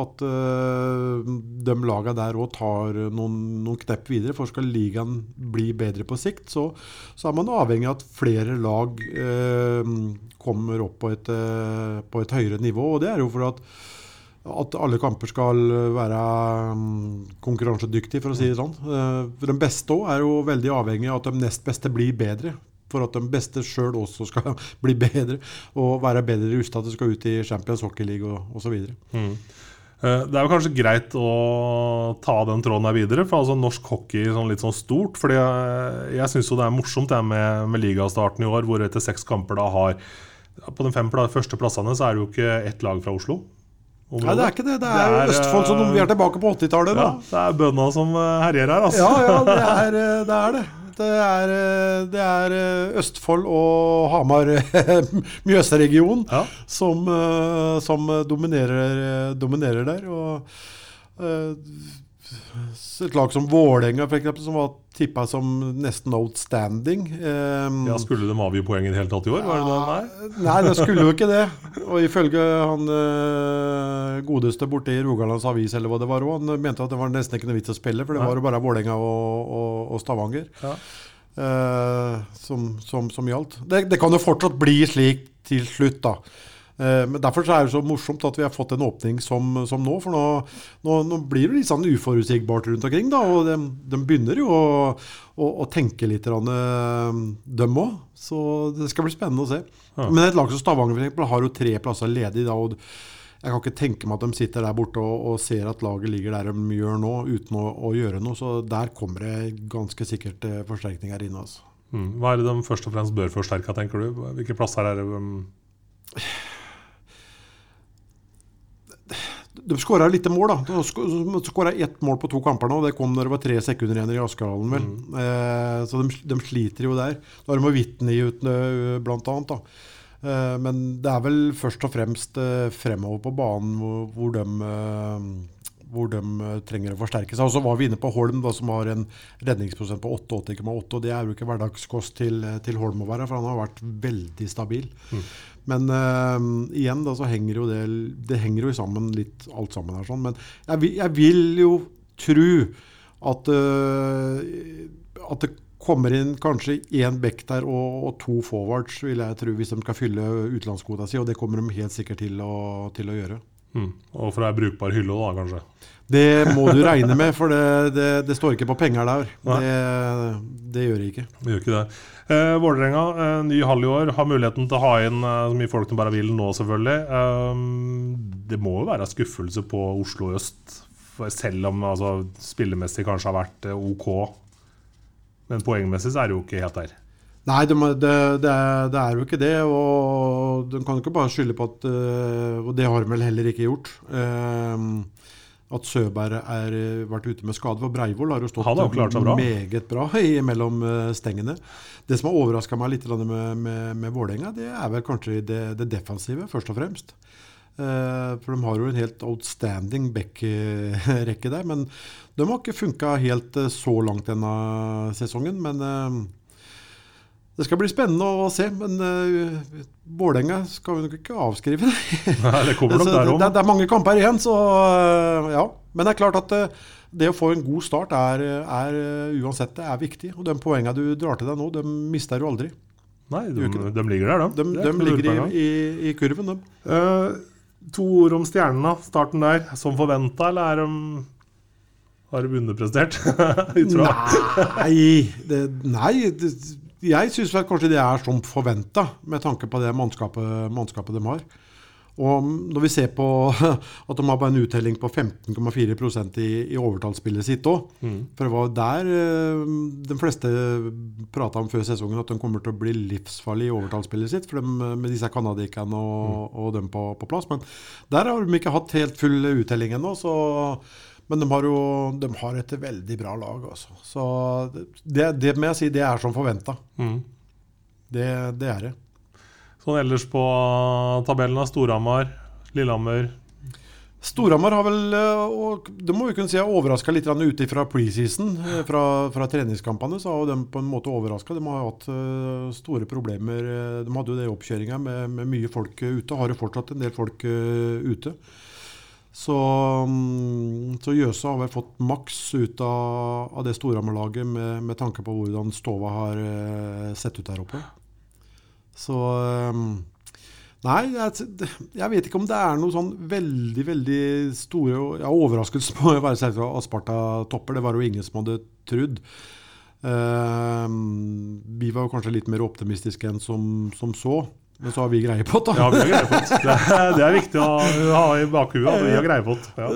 B: at eh, de lagene der òg tar noen, noen knepp videre. For skal ligaen bli bedre på sikt, så, så er man avhengig av at flere lag eh, kommer opp på et, eh, på et høyere nivå. Og det er jo for at at alle kamper skal være mm, konkurransedyktige, for å si det sånn. Eh, For de beste òg er jo veldig avhengig av at de nest beste blir bedre. For at de beste sjøl også skal bli bedre og være bedre rusta til å skal ut i Champions Hockey League og osv.
A: Eh, Det er jo kanskje greit å ta den tråden her videre, for altså norsk hockey sånn litt sånn stort. fordi jeg, jeg syns jo det er morsomt det med, med ligastarten i år, hvor etter seks kamper da har På de fem første plassene så er det jo ikke ett lag fra Oslo.
B: Nei, det er ikke det. Det er,
A: Det er,
B: Østfold som vi er tilbake på 80-tallet.
A: Ja, det er bøndene som eh, herjer her, altså.
B: Ja, ja, det er eh, det. Er det. Det er, eh, det er eh, Østfold og Hamar Mjøsregionen
A: Ja.
B: som, eh, som dominerer, dominerer der. Og et lag som Vålerenga, eksempel, som var tippa som nesten outstanding. Um,
A: Ja, Skulle de avgi poeng i det hele tatt i år? Var det det? Nei?
B: Nei, det skulle jo ikke det. Og ifølge han uh, godeste borte i Rogalands Avis, eller hva det var, òg, han mente at det var nesten ikke noe vits å spille, for det var jo bare Vålerenga og, og, og Stavanger
A: Ja.
B: uh, som, som, som gjaldt. Det, det kan jo fortsatt bli slik til slutt, da. Eh, Men Derfor så er det så morsomt at vi har fått en åpning som, som nå. For nå, nå, nå blir det litt sånn uforutsigbart rundt omkring. da, Og de, de begynner jo å, å, å tenke litt, eh, dem òg. Så det skal bli spennende å se.
A: Ja.
B: Men et lag som Stavanger for eksempel, har jo tre plasser ledig. da, og jeg kan ikke tenke meg at de sitter der borte og, og ser at laget ligger der de gjør nå, uten å, å gjøre noe. Så der kommer det ganske sikkert eh, forsterkninger inn. altså.
A: Mm. Hva er det de først og fremst bør forsterke, tenker du? Hvilke plasser er det um,
B: De skåra lite mål, da. De skåra ett mål på to kamper nå. Det kom når det var tre sekunder igjen i Askerhallen, vel.
A: Mm.
B: Eh, så de, de, sliter jo der. Da har de Whitney ute, blant annet. da. Eh, men det er vel først og fremst eh, fremover på banen hvor, hvor de eh, hvor de eh, trenger å forsterke seg. Og så var vi inne på Holm, da, som har en redningsprosent på 88,8. og Det er jo ikke hverdagskost til, til, Holm å være, for han har vært veldig stabil. Mm. Men uh, igjen da, så henger jo det, det henger jo sammen litt alt sammen her. sånn, Men jeg, jeg vil jo tro at, uh, at det kommer inn kanskje én back der og, og, to forwards, vil jeg tro, hvis de skal fylle utenlandskvota si. Og det kommer de helt sikkert til å, til å gjøre.
A: Mm. Og for ei brukbar hylle, da, kanskje?
B: Det må du regne med, for det, det, det står ikke på penger der. Det, det, gjør det ikke.
A: Det gjør ikke det. Eh, Vålerenga, eh, ny halv i år, har muligheten til å ha inn eh, så mye folk de bare vil nå, selvfølgelig. Eh, det må jo være skuffelse på Oslo øst, selv om altså, spillemessig kanskje har vært eh, OK. Men poengmessig så er det jo ikke helt der.
B: Nei, det, det, det, er, det, er, jo ikke det. Og de kan ikke bare skylde på at eh, Og det har de vel heller ikke gjort. Uh, at Søberg har eh, vært ute med skade. For Breivoll har jo stått
A: har bra.
B: meget bra mellom eh, stengene. Det som har overraska meg litt med, med, med Vålerenga, det er vel kanskje det, det defensive, først og fremst. Uh, for de har jo en helt outstanding back-rekke der. Men de har ikke funka helt så langt denne sesongen. Men det skal bli spennende å se, men uh, Vålerenga skal vi nok ikke avskrive.
A: Nei, det kommer nok der
B: det, det, er mange kamper igjen, så uh, ja. Men det er klart at uh, det å få en god start er, er uansett det er viktig. Og de poengene du drar til deg nå, de mister du aldri.
A: Nei, de, de ligger der,
B: de. De, de ligger i, i, i, kurven, de.
A: to ord om stjernene, starten der. Som forventa, eller er de har de underprestert?
B: nei, det, nei det, jeg syns kanskje det er som forventa, med tanke på det mannskapet, mannskapet, de har. Og når vi ser på at de har bare en uttelling på 15,4 i, i overtallsspillet sitt òg mm. For det var der eh, de fleste prata om før sesongen at de kommer til å bli livsfarlig i overtallsspillet sitt for de, med disse canadierne og, mm. og dem på, på, plass. Men der har de ikke hatt helt full uttelling ennå. så men de har jo de har et veldig bra lag. altså. Så det, det må jeg si, det er som forventa. Mm. Det, det, er det.
A: Sånn ellers på tabellen av Storhamar, Lillehammer
B: Storhamar har vel, eh, og det må vi kunne si, overraska litt ute fra preseason. Eh, fra, fra, treningskampene så har de på en måte overraska. De har hatt uh, store problemer. De hadde jo det i oppkjøringa med, med, mye folk ute. Har jo fortsatt en del folk ute. Så, mm, så Jøse har vel fått maks ut av, av det Storhamar-laget med, med, tanke på hvordan stova har uh, sett ut der oppe. Så um, Nei, jeg, jeg, vet ikke om det er noe sånn veldig veldig store ja, Overraskelse på å være selvsagt at Sparta topper. Det var jo ingen som hadde trodd. Uh, vi var kanskje litt mer optimistiske enn som, som så. Men så har vi greie på det.
A: Ja, vi har greie på det. Det er, det er viktig å ha i bakhuet at vi har greie på det. Ja.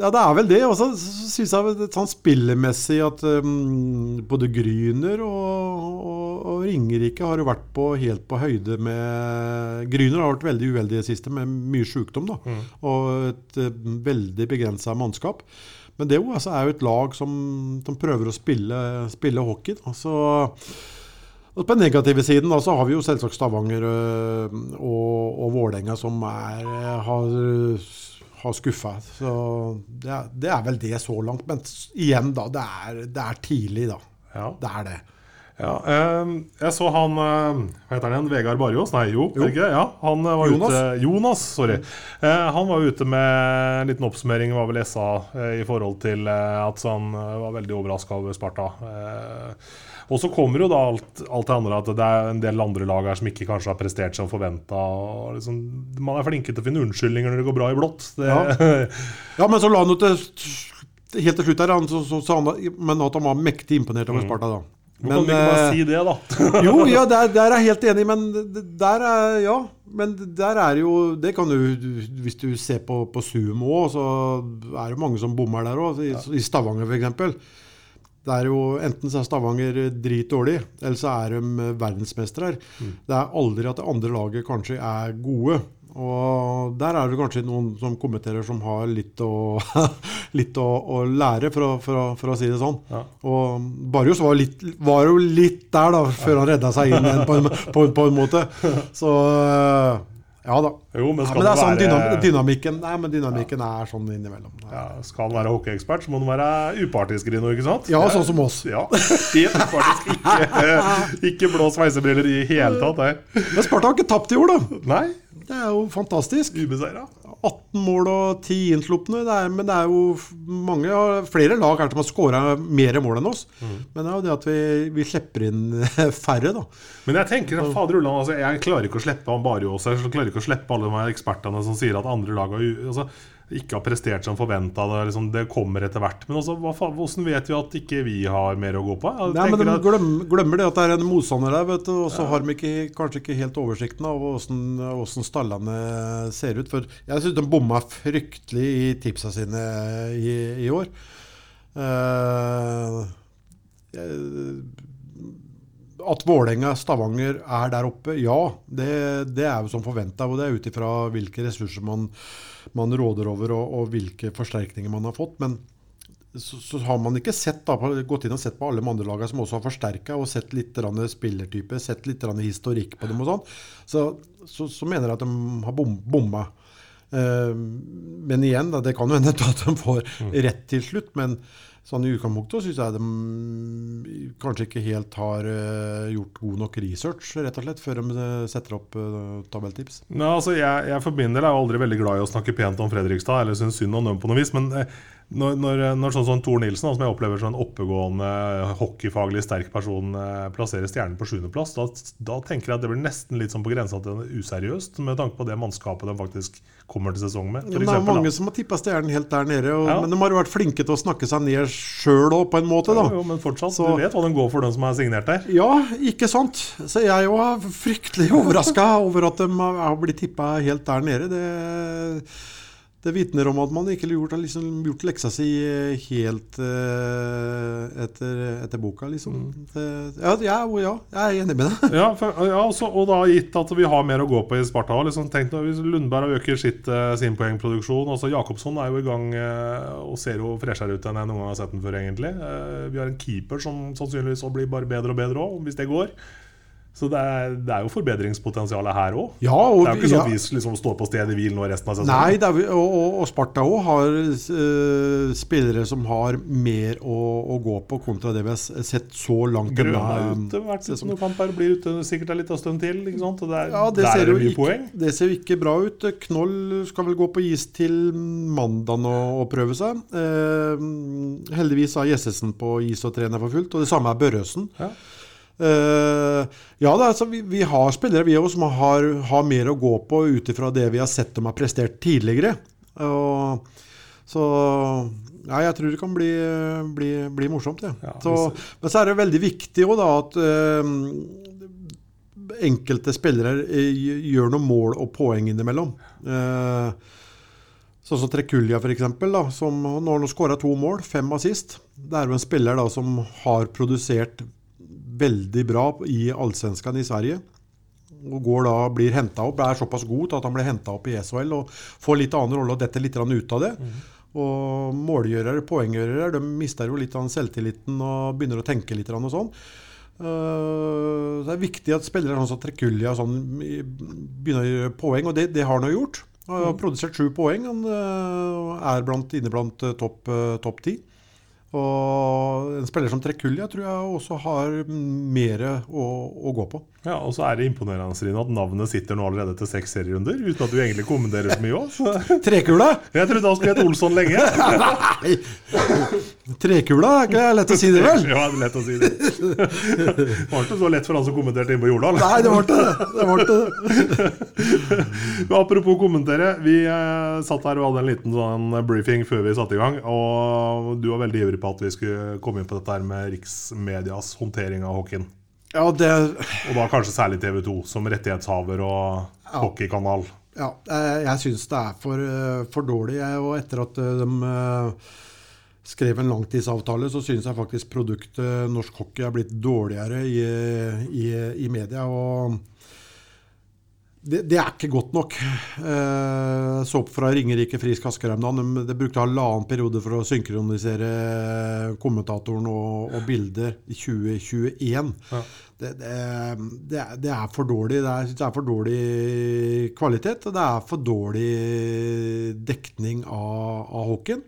B: ja. det er vel det. Og så syns jeg sånn spillemessig at um, både Gryner og, og, og, Ringerike har jo vært på, helt på høyde med Gryner har vært veldig uheldig i det siste, med mye sykdom da, mm. og et uh, veldig begrensa mannskap. Men det altså, er jo et lag som, som prøver å spille, spille hockey. Da. Så og på den negative siden da, så har vi jo selvsagt Stavanger øh, og, og Vålerenga som er, øh, har, har skuffa. Så det er, det er, vel det så langt. Men igjen, da. Det er, det er tidlig, da. Ja. Det er det.
A: Ja, eh, jeg så han eh, Hva heter han igjen? Vegard Barjås? Nei, jo. jo. Ikke? Ja, han var Jonas. Ute, Jonas, sorry. Eh, han var ute med en liten oppsummering, var vel SA, eh, i forhold til eh, at han var veldig overraska over Sparta. Eh, og så kommer jo da alt, alt det andre at det er en del andre lag her som ikke kanskje har prestert som forventa. Liksom, man er flinke til å finne unnskyldninger når det går bra i blått.
B: Ja. ja. men så la han til helt til slutt her, han, så, så, så han, men at han var mektig imponert over mm. Sparta. da.
A: Hvorfor kan du ikke bare eh, si det, da?
B: jo, ja, der, der, er jeg helt enig, men der er Ja. Men der er jo Det kan du Hvis du ser på, på òg, så er det mange som bommer der òg. I, ja. I Stavanger, f.eks Det er jo Enten så er Stavanger dritdårlig, eller så er de verdensmestere. Det er aldri at det andre laget kanskje er gode. Og der er det kanskje noen som kommenterer som har litt å, litt å, å lære, for å, for, å, for å si det sånn.
A: Ja.
B: Og Barrios var, litt, var jo litt der da, før han redda seg inn igjen, på på, på en måte. Så ja da.
A: Jo, men
B: Ja, men det er sånn
A: være
B: dynamikken, nei, men dynamikken er sånn innimellom.
A: ja, Skal han være hockeyekspert, så må han være upartisk, Rino, ikke sant?
B: Ja, sånn som oss.
A: Ja, helt upartisk. Ikke, ikke blå sveisebriller i hele tatt. Nei.
B: Men Sparta har ikke tapt i år, da.
A: nei.
B: Det er jo fantastisk.
A: Ubeseira.
B: 18 mål og 10 innslupne. Er, men det er jo mange, flere lag her som har skåra mer mål enn oss. Men det er jo det at vi, vi slipper inn færre, da.
A: Men jeg tenker, fader Ulland, altså, jeg klarer ikke å slippe han Barjås. Jeg klarer ikke å slippe alle de her ekspertene som sier at andre lag har, altså, ikke har prestert som forventa. Det, liksom, det kommer etter hvert. Men også, hva hvordan vet vi at ikke vi har mer å gå på?
B: Nei, men De glemmer, glemmer det at det er en motstander der, vet du, og så har de ikke, kanskje ikke helt oversikten av åssen stallene ser ut. For jeg syns de bomma fryktelig i tipsa sine i, i år. Uh, at Vålerenga, Stavanger er der oppe, ja. Det, det er jo som forventa. Og det er ut ifra hvilke ressurser man, man råder over, og, og hvilke forsterkninger man har fått. Men så, så har man ikke sett da, gått inn og sett på alle de andre lagene som også har forsterka, og sett litt spillertype, sett litt historikk på dem og sånn. Så, så, så mener jeg at de har bom, bomma. Eh, men igjen, da, det kan jo hende at de får rett til slutt. Men sånn i utgangspunktet syns jeg de kanskje ikke helt har eh, gjort god nok research, rett og slett, før de eh, setter opp eh, tabelltips.
A: Nei, altså jeg, jeg for min del er jo aldri veldig glad i å snakke pent om Fredrikstad, eller syns synd om dem på noe vis. Men når, når, når sånn som Tor Nilsen, som jeg opplever som en oppegående, hockeyfaglig sterk person, plasserer stjernen på sjuendeplass, da, da tenker jeg at det blir nesten litt sånn på grensa til useriøst, med tanke på det mannskapet de faktisk kommer til sesong med.
B: Ja, det er
A: eksempel,
B: mange
A: da.
B: som har tippa stjernen helt der nede, og,
A: Ja.
B: men de har jo vært flinke til å snakke seg ned sjøl òg, på en måte. da.
A: Jo, jo, men fortsatt,
B: Så-
A: du vet hva den går for, den som er signert der.
B: Ja, ikke sant? Så jeg òg er fryktelig overraska over at de har har blitt tippa helt der nede. Det, det vitner om at man ikke gjort, har liksom gjort leksa si helt eh, etter, etter boka, liksom. Det, ja, ja, ja, jeg er enig med deg.
A: Ja, for, ja også, og da gitt at vi har mer å gå på i Sparta. Liksom, tenk nå, hvis Lundberg øker sitt, eh, sin poengproduksjon altså Jakobsson er jo i gang eh, og ser jo freshere ut enn jeg noen gang har sett den før. egentlig Eh, Vi har en keeper som sannsynligvis blir bare bedre og bedre òg, hvis det går. Så det er, det er jo forbedringspotensialet her òg.
B: Ja,
A: Det er jo ikke sånn at
B: ja.
A: vi liksom står på stedet hvil nå resten av sesongen.
B: Nei, det er, og, og, Sparta òg har uh, spillere som har mer å, å gå på, kontra det vi har sett så langt. Denne
A: er ute, vært sesong. kamper, blir ute sikkert en liten stund til. Ikke sant? Og der,
B: Ja, det
A: der
B: ser,
A: er det mye
B: ikke,
A: poeng.
B: det ser jo ikke bra ut. Knoll skal vel gå på is til mandag og, og prøve seg. Uh, heldigvis har Jessesen på is og trener for fullt, og det samme er Børresen.
A: Ja.
B: Eh, ja, det er, altså, vi, vi har spillere vi også, som har, har mer å gå på ut ifra det vi har sett dem har prestert tidligere. Og, så ja, jeg tror det kan bli, bli, bli morsomt. Ja.
A: Ja,
B: så, men så er det veldig viktig også, da, at uh, enkelte spillere eh, gjør noen mål og poeng innimellom. Uh, Sånn som Trekulja, f.eks., som nå har skåra to mål, fem assist. Det er jo en spiller da som har produsert veldig bra i Allsvenskan i Sverige. Og går da, blir henta opp, er såpass god at han blir henta opp i SHL og får litt annen rolle og detter litt ut av det. Og målgjørere, poenggjørere, de mister jo litt av selvtilliten og begynner å tenke litt og sånn. Eh, det er viktig at spillere som Trekulja sånn, begynner å gjøre poeng, og det, det har han jo gjort. Han har produsert sju poeng. Han eh, er blant, inne blant eh, topp ti. Og en spiller som Trekulja tror jeg også har mer å, å gå på.
A: Ja, Og så er det imponerende Rino, at navnet sitter nå allerede til seks serierunder, uten at du egentlig kommenterer så mye òg.
B: Trekula!
A: Jeg trodde han skulle hete Olsson lenge.
B: Trekula er ikke lett å si det, vel?
A: Ja, det er lett å si det. Det var ikke så lett for han som kommenterte inne på Jordal.
B: Nei, det var ikke det. det, var det.
A: Men Apropos kommentere. Vi eh, satt her og hadde en liten sånn briefing før vi satte i gang. Og du var veldig ivrig på at vi skulle komme inn på dette her med riksmedias håndtering av hockeyen.
B: Ja, det
A: Og da kanskje særlig TV 2 som rettighetshaver og hockeykanal.
B: Ja, eh, jeg syns det er for, eh, for dårlig. Og etter at eh, de skrev en langtidsavtale, så synes jeg faktisk produktet norsk hockey er blitt dårligere i, i, i media. og det, det, er ikke godt nok. Jeg så opp fra Ringerike Frisk Askerheim de, de brukte halvannen periode for å synkronisere kommentatoren og, og bilder i 2021. Ja. Det, det, det, er, det, for dårlig. Er, det er, for dårlig kvalitet, og det er for dårlig dekning av, av hockeyen.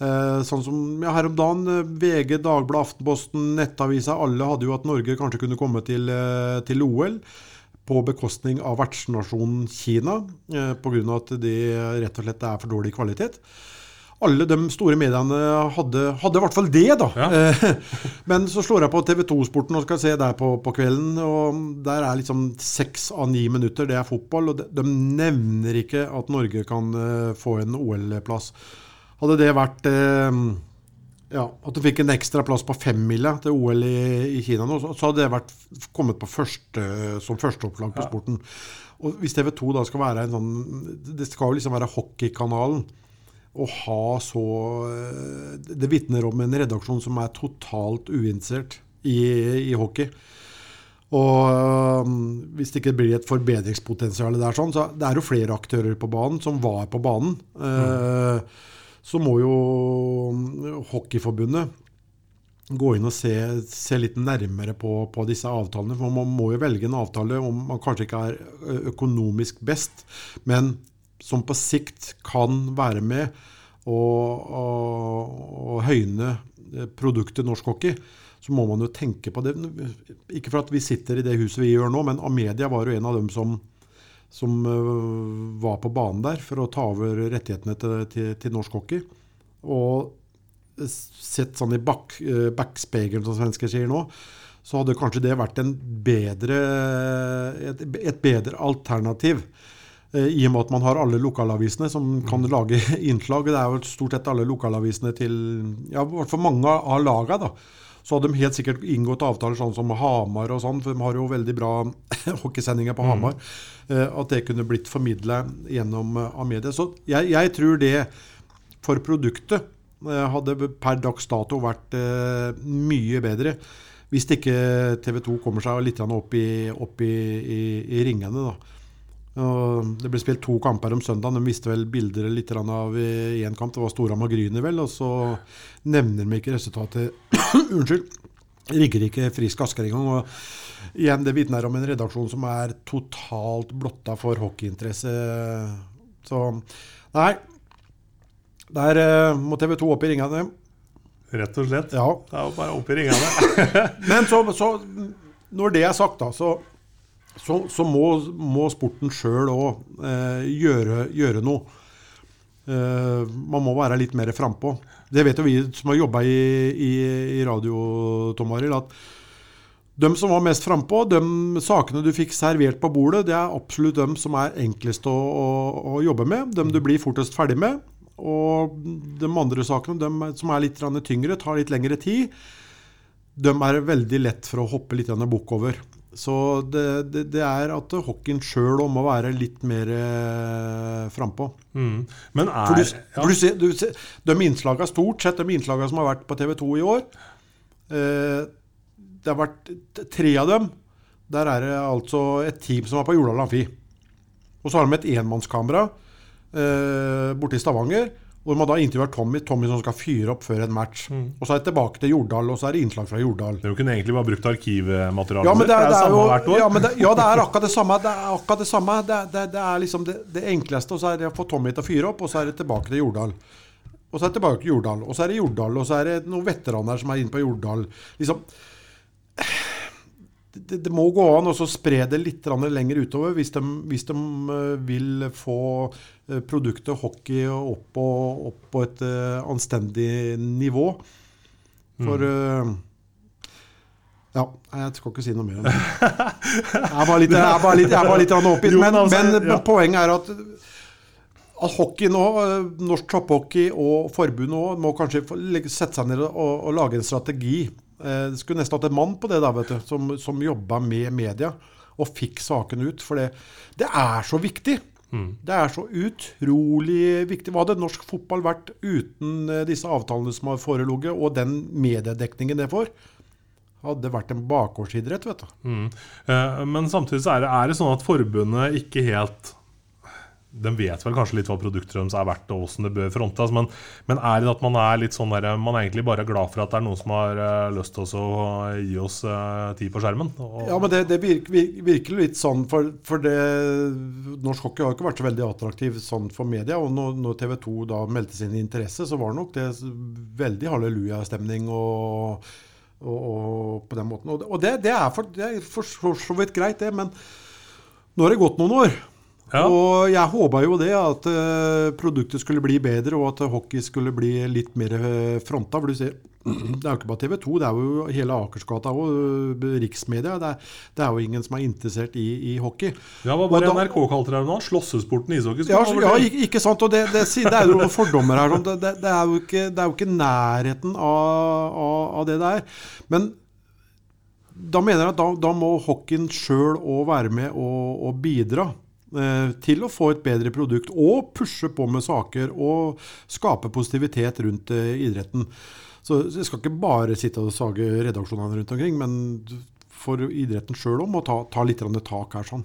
B: Eh, sånn som ja, her om dagen, eh, VG, Dagbladet, Aftenposten, Nettavisa, alle hadde jo at Norge kanskje kunne komme til, eh, til OL på bekostning av vertsnasjonen Kina, eh, pga. at det rett og slett er for dårlig kvalitet. Alle de store mediene hadde, hadde i hvert fall det, da. Ja. Eh, men så slår jeg på TV2-sporten og skal se der på, på, kvelden. og Der er liksom seks av ni minutter, det er fotball. Og de, de nevner ikke at Norge kan uh, få en OL-plass. Hadde det vært uh, ja, At du fikk en ekstra plass på femmila til OL i, i, Kina nå, så, så hadde det vært kommet på første, som førsteopplag på ja. sporten. Og Hvis TV 2 da skal være en sånn Det skal jo liksom være hockeykanalen. Å ha så Det vitner om en redaksjon som er totalt uinteressert i, i hockey. Og um, hvis det ikke blir et forbedringspotensial der, sånn, så det er jo flere aktører på banen som var på banen. Mm. Uh, så må jo Hockeyforbundet gå inn og se, se litt nærmere på, på, disse avtalene. For man må jo velge en avtale om man kanskje ikke er økonomisk best, men som på sikt kan være med å høyne produktet norsk hockey. Så må man jo tenke på det. Ikke for at vi sitter i det huset vi gjør nå, men Amedia var jo en av dem som som uh, var på banen der for å ta over rettighetene til, til, til norsk hockey. Og sett sånn i bak, uh, backspegelen, som svensker sier nå, så hadde kanskje det vært bedre, et, et, bedre alternativ. Uh, I og med at man har alle lokalavisene som kan lage innslag. Det er jo stort sett alle lokalavisene til ja, i hvert fall mange av laga. da så hadde de helt sikkert inngått avtaler sånn som Hamar og sånn, for de har jo veldig bra hockeysendinger på mm. Hamar. Mm. At det kunne blitt formidla gjennom uh, Amedia. Så jeg, jeg, tror det for produktet uh, hadde per dags dato vært mye bedre. Hvis ikke TV 2 kommer seg litt opp i, opp i, i, i ringene. da. Det ble spilt to kamper om søndagen. De viste vel bilder litt av én kamp. Det var Storhamar Gryner, vel. Og så nevner de ikke resultatet Unnskyld. Rigger ikke Frisk Asker engang. Og igjen, det vitner om en redaksjon som er totalt blotta for hockeyinteresse. Så nei. Der uh, må TV 2 opp i ringene.
A: Rett og slett.
B: Ja.
A: Det er jo bare opp i ringene.
B: Men så, så, når det er sagt, da, så så, så må, må, sporten sjøl òg eh, gjøre, gjøre, noe. Eh, man må være litt mer frampå. Det vet jo vi som har jobba i, i, i, radio, Tom Arild, at de som var mest frampå, de sakene du fikk servert på bordet, det er absolutt de som er enklest å, å, å jobbe med. De du blir fortest ferdig med. Og de andre sakene, de som er litt tyngre, tar litt lengre tid, de er veldig lett for å hoppe litt bukk over. Så det, det, det, er at hockeyen sjøl må være litt mer eh, frampå.
A: Mm. Men er
B: du, ja. du ser, du ser, De innslagene, stort sett de innslagene som har vært på TV 2 i år eh, Det har vært tre av dem. Der er det altså et team som er på Jordal Amfi. Og så har de et enmannskamera eh, borte i Stavanger. Hvor man da intervjuer Tommy Tommy som skal fyre opp før en match. Mm. Og Så er det tilbake til Jordal, og så er det innslag fra Jordal.
A: Du kunne egentlig bare brukt arkivmaterialet
B: ja, det, det, er, det er jo, hvert år. Ja, det, ja, det er akkurat det samme. Det er akkurat det samme. Det, det er liksom det, enkleste. Og så er det å få Tommy til å fyre opp, og så er det tilbake til Jordal. Og så er det tilbake til Jordal, og så er det Jordal, og så er det noen veteraner som er inne på Jordal. Liksom det, det, må gå an å spre det litt lenger utover hvis de, hvis de eh, vil få eh, produktet hockey opp på, opp på et uh, anstendig nivå. For mm. Ja, jeg skal ikke si noe mer om det. Jeg er bare litt, jeg bare litt, jeg bare litt oppgitt. Men, men, men poenget er at at hockey nå, norsk topphockey og forbundet òg, må kanskje sette seg ned og, og lage en strategi Eh, det skulle nesten hatt en mann på det da, vet du, som, som jobba med media og fikk saken ut. For det, det er så viktig. Det er så utrolig viktig. Hva hadde norsk fotball vært uten eh, disse avtalene som har foreligget, og den mediedekningen det får? Hadde vært en bakgårdsidrett, vet du.
A: Mm. Eh, Men samtidig så er det, er det sånn at forbundet ikke helt De vet vel kanskje litt hva produktet deres er verdt og hvordan det bør frontes, men, men er det at man er litt sånn der, man er egentlig bare glad for at det er noen som har eh, lyst til å gi oss eh, tid på skjermen?
B: Ja, men det, det virker, virker litt sånn, for, for det, norsk hockey har ikke vært så veldig attraktiv sånn for media. Og når, når TV 2 da meldte sin interesse, så var det nok det veldig halleluja-stemning og, og, og på den måten. Og det, det, er for, det er for så vidt greit, det, men nå har det gått noen år.
A: Ja.
B: Og jeg håpa jo det, at eh, produktet skulle bli bedre, og at hockey skulle bli litt mer uh, fronta. For du ser, det er jo ikke bare TV 2, det er jo hele Akersgata og riksmedia. Det er, det er jo ingen som er interessert i, i hockey.
A: ja, Hva var det NRK kalte det nå? Slåssesporten ishockey?
B: Ja, ja ikke, sant. Og det, det, det er jo noen fordommer her. sånn. Det, det, det, er jo ikke, det er jo ikke nærheten av, av, av det det er. Men da mener jeg at da, da må hockeyen sjøl òg være med og, og bidra. Eh, Til å få et bedre produkt og pushe på med saker og skape positivitet rundt eh, idretten. Så jeg skal ikke bare sitte og sage redaksjonene rundt omkring, men for idretten sjøl òg må ta, ta litt tak her. sånn.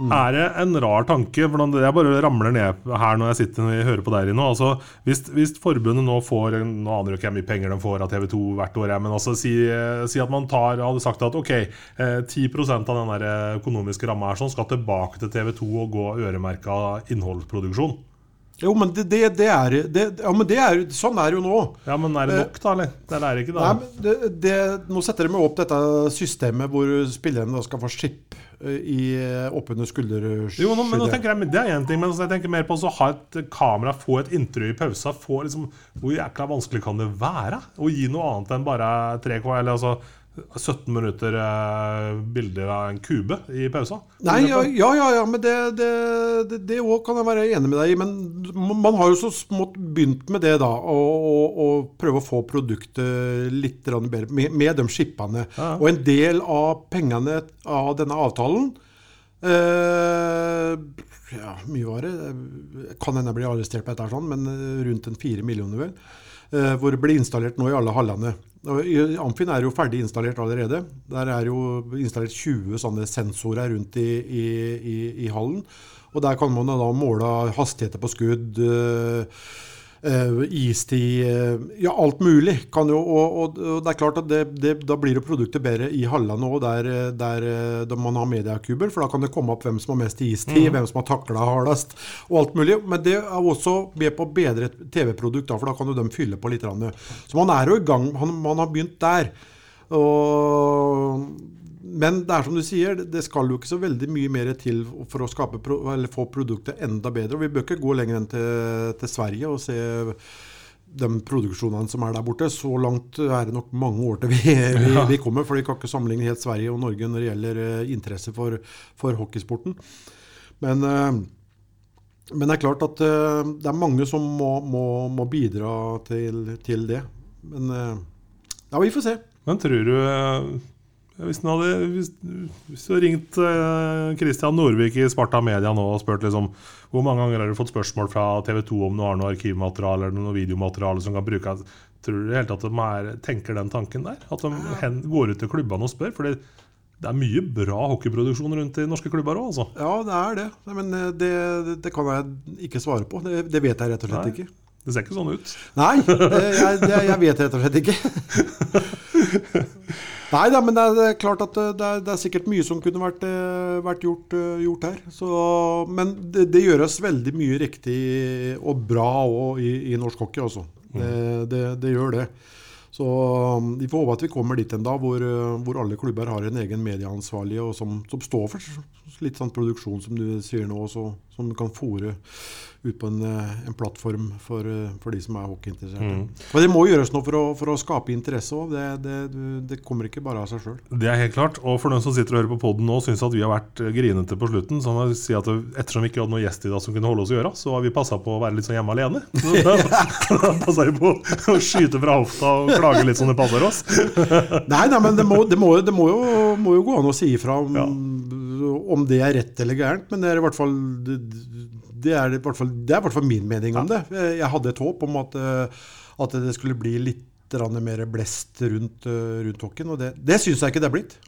A: Er det en rar tanke? For jeg bare ramler ned her når jeg sitter og hører på deg nå. Altså, hvis, hvis forbundet nå får Nå aner jeg ikke hvor mye penger de får av TV 2 hvert år, men altså, si, eh, si at man tar, hadde sagt at ok, eh, 10 av den eh, økonomiske ramma sånn skal tilbake til TV 2 og gå øremerka innholdsproduksjon.
B: Jo, men det, det, det er, det, ja, men det er Sånn er det jo nå.
A: Ja, men er det nok, da? eller? Det er det ikke, da.
B: Nei, men det, det, nå setter de opp dette systemet hvor spillerne da skal få skip eh, i, oppunder skulderskyddet.
A: Jo, nå, men nå tenker jeg, Det er én ting, men jeg tenker mer på å ha et kamera, få et intervju i pausa. Få liksom, Hvor jækla vanskelig kan det være å gi noe annet enn bare tre kvar, eller altså 17 minutter eh, bilder av en kube i pausa?
B: Nei, ja, ja, ja, men det, det, det, også kan jeg være enig med deg i. Men man har jo så smått begynt med det, da. Å, prøve å få produktet litt bedre med, med de skippene.
A: Ja.
B: Og en del av pengene av denne avtalen eh, Ja, mye var det? Kan hende jeg blir arrestert på dette, sånn, men eh, rundt en fire millioner, vel. Eh, hvor det blir installert nå i alle hallene. Amfin er jo ferdig installert allerede. Der er jo installert 20 sånne sensorer rundt i, i, i, i hallen. Og der kan man da måle hastigheter på skudd, eh, istid eh, Ja, alt mulig. Kan jo, og, og, og det er klart at det, det, da blir jo produktet bedre i hallene òg, der, eh, der, eh, der man har mediakuber. For da kan det komme opp hvem som har mest istid, hvem som har takla hardest, og alt mulig. Men det er også med på å bedre et TV-produkt, for da kan jo de fylle på litt. Så man er jo i gang. Man, man har begynt der. Og, men det er som du sier, det skal jo ikke så veldig mye mer til for å skape, eller få produktet enda bedre. Og vi bør ikke gå lenger enn til, til Sverige og se de produksjonene som er der borte. Så langt er det nok mange år til vi, vi, vi kommer. For vi kan ikke sammenligne helt Sverige og Norge når det gjelder eh, interesse for, for hockeysporten. Men, eh, men det er klart at eh, det er mange som må, må, må bidra til, til det. Men ja, vi får se.
A: Men tror du hvis du hadde, hvis, hvis du hadde ringt Kristian Christian Norvik i Sparta Media nå og spurt liksom, hvor mange ganger har du fått spørsmål fra TV 2 om du har noe arkivmateriale eller noe videomateriale som kan brukes, tror du helt at de er, tenker den tanken der? At de hen, går ut til klubbene og spør? For det, er mye bra hockeyproduksjon rundt i norske klubber òg, altså.
B: Ja, det er det. Men eh, det, det, det kan jeg ikke svare på. Det, det vet jeg rett og slett
A: Nei.
B: ikke.
A: Det ser ikke sånn ut.
B: Nei, jeg, jeg vet rett og slett ikke. Nei da, men det er, klart at det er, det er sikkert mye som kunne vært, eh, vært gjort, eh, gjort her. Så, men det, det gjøres veldig mye riktig og bra òg i, i norsk hockey, altså. Det, det, det gjør det. Så um, vi får håpe at vi kommer dit en dag hvor, hvor alle klubber har en egen medieansvarlig og som, som står for litt sånn produksjon som du sier nå, også, som du kan fòre ut på en, uh, en plattform for, uh, for de som er hockeyinteresserte. Men det må gjøres noe for å, for å skape interesse òg. Det, det, det kommer ikke bare av seg sjøl.
A: Det er helt klart. Og for den som sitter og hører på podden nå, og syns at vi har vært eh, grinete på slutten, så må jeg si at ettersom vi ikke hadde noen gjest i dag som kunne holde oss i øra, så har vi passa på å være litt sånn hjemme alene. Da, da passer vi på å skyte fra hofta og klage litt som det passer oss.
B: Nei, nei, men det må, det må, det må, jo, må jo gå an å si ifra om,
A: Ja.
B: Om det er rett eller gærent, men det er i hvert fall det, det er, i hvert fall, det er i hvert fall min mening om det. Eh, Jeg hadde et håp om at, eh, at det skulle bli litt mer blest rundt, eh, rundt hokken, og det, det syns jeg ikke det er blitt.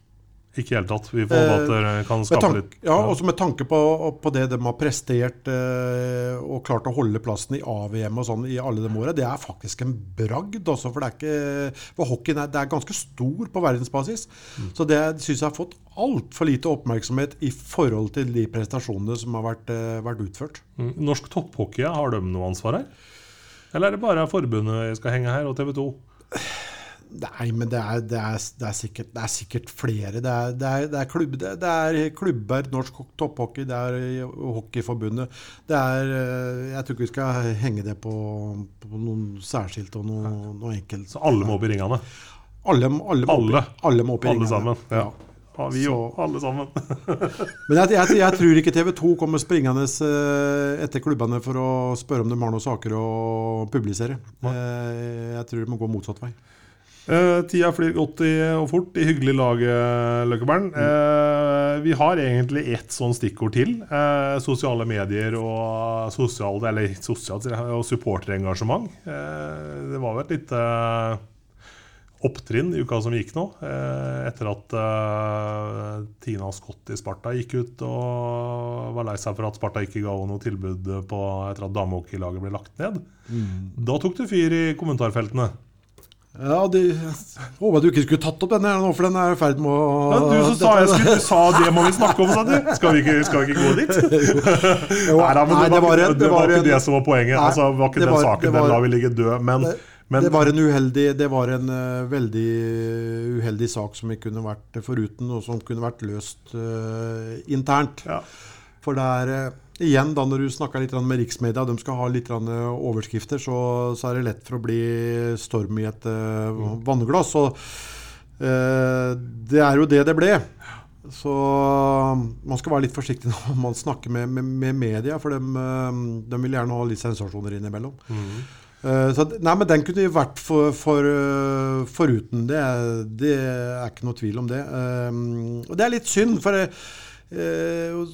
A: Ikke i hele tatt. Vi får håpe at dere kan skape litt
B: ja, også med tanke på, på det de har prestert eh, og klart å holde plassen i AVM og sånn i alle de åra, det er faktisk en bragd. Også, for det er ikke, for hockeyen er, det er ganske stor på verdensbasis. Så det syns jeg har fått altfor lite oppmerksomhet i forhold til de prestasjonene som har vært, eh, vært utført.
A: Mm. Norsk topphockey, har de noe ansvar her? Eller er det bare forbundet jeg skal henge her, og TV 2?
B: Nei, men det er, det er, det er, sikkert, det er sikkert flere. Det er, det er, det er, klubb, er klubber, norsk topphockey, det er Hockeyforbundet. Det er eh, Jeg tror ikke vi skal henge det på, på noen særskilt og noe, noe enkelt.
A: Så alle må opp i ringene?
B: Alle, alle, må,
A: Alle.
B: Alle må opp i
A: Alle
B: ringene.
A: sammen? Ja. ja vi
B: Så-
A: òg. Alle sammen.
B: Men jeg, jeg, jeg tror ikke TV 2 kommer springende eh, etter klubbene for å spørre om de har noen saker å publisere. Eh, Jeg tror det må gå motsatt vei.
A: Eh, tida flyr godt i, og fort i hyggelig lag, eh, Løkkebern. Uh, vi har egentlig ett sånn stikkord til. Uh, sosiale medier og sosial, eller sosialt, og supporterengasjement. Eh, det var vel et lite opptrinn i uka som gikk nå, eh, etter at eh, Tina Scott i Sparta gikk ut og var lei seg for at Sparta ikke ga henne noe tilbud på, etter at damehockeylaget ble lagt ned. Da tok det fyr i kommentarfeltene.
B: Ja, de håper du ikke skulle tatt opp denne nå, for den er i ferd med å
A: Ja, du som sa jeg skulle, du sa det må vi snakke om, sa du. Skal vi ikke, skal vi ikke gå dit?
B: Jo,
A: Nei, da, men
B: nei,
A: det var, ikke,
B: en-
A: det var ikke det som var poenget.
B: Nei,
A: altså, det var ikke
B: det
A: den
B: var-
A: saken,
B: det var-
A: den la vi ligge død. Men, men
B: det var en uheldig Det var en uh, veldig uheldig sak som vi kunne vært foruten, og som kunne vært løst uh, internt.
A: ja.
B: For det er eh, igjen, da når du snakker litt med riksmedia, de skal ha litt eh, overskrifter, så, så er det lett for å bli storm i et uh, vannglass. Og uh, det er jo det det ble. Så man skal være litt forsiktig når man snakker med, med, med media, for de, vil gjerne ha litt sensasjoner innimellom. Eh, så, nei, men Den kunne jo vært for, for, foruten. Det, det er ikke noe tvil om det. Uh, og det er litt synd, for eh,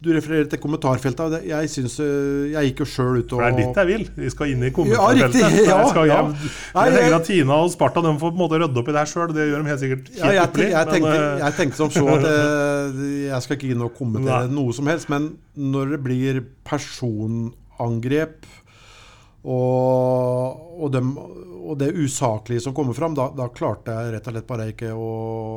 B: du refererer til kommentarfeltet. Jeg, synes, eh, jeg gikk jo sjøl ut og
A: For det er dit jeg vil. Vi skal inn i
B: Ja,
A: kommentarfeltet.
B: riktig. Ja,
A: jeg, skal,
B: ja.
A: jeg,
B: jeg-
A: tenker at Tina og Sparta de får på en måte rydde opp i det her sjøl. Det gjør de helt sikkert
B: Ja, jeg,
A: ypperlig,
B: jeg, tenkte,
A: eh,
B: jeg tenkte som så at eh, jeg skal ikke inn og kommentere noe som helst, men når det blir personangrep og, og, dem, og det usaklige som kommer fram, da, da klarte jeg rett og slett bare ikke å,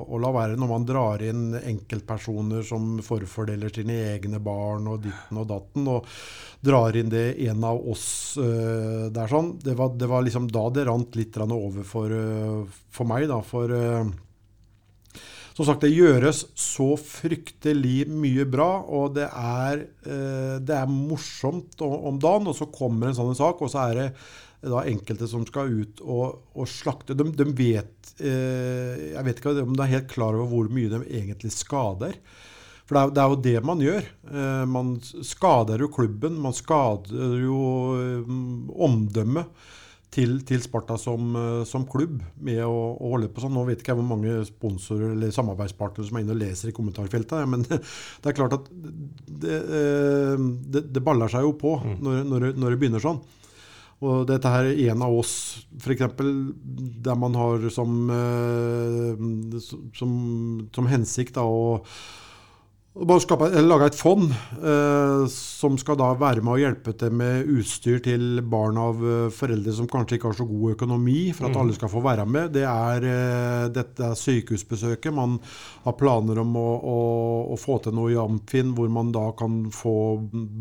B: å la være. Når man drar inn enkeltpersoner som forfordeler sine egne barn og ditten og datten, og drar inn det en av oss uh, der sånn, det var, det var liksom da det rant litt over for, uh, for meg, da. For eh, som sagt, det gjøres så fryktelig mye bra, og det er, eh, det er morsomt om dagen. Og så kommer en sånn sak, og så er det da enkelte som skal ut og, og slakte. De, de vet eh, Jeg vet ikke om de er helt klar over hvor mye de egentlig skader. For det er, det er jo det man gjør. Eh, man skader jo klubben. Man skader jo eh, omdømmet til, til Sparta som, eh, som klubb med å, å holde på sånn. Nå vet ikke jeg hvor mange sponsorer eller samarbeidspartnere som er inne og leser i kommentarfeltet, men det er klart at det, eh, det, det baller seg jo på når, når, det- når det begynner sånn. Og dette her er en av oss, f.eks., der man har som, eh, som, som hensikt da, å og bare skape, lage et fond eh, som skal da være med å hjelpe til med utstyr til barn av eh, foreldre som kanskje ikke har så god økonomi, for at alle skal få være med. Det er eh, dette er sykehusbesøket. Man har planer om å, å, å få til noe i Amfin hvor man da kan få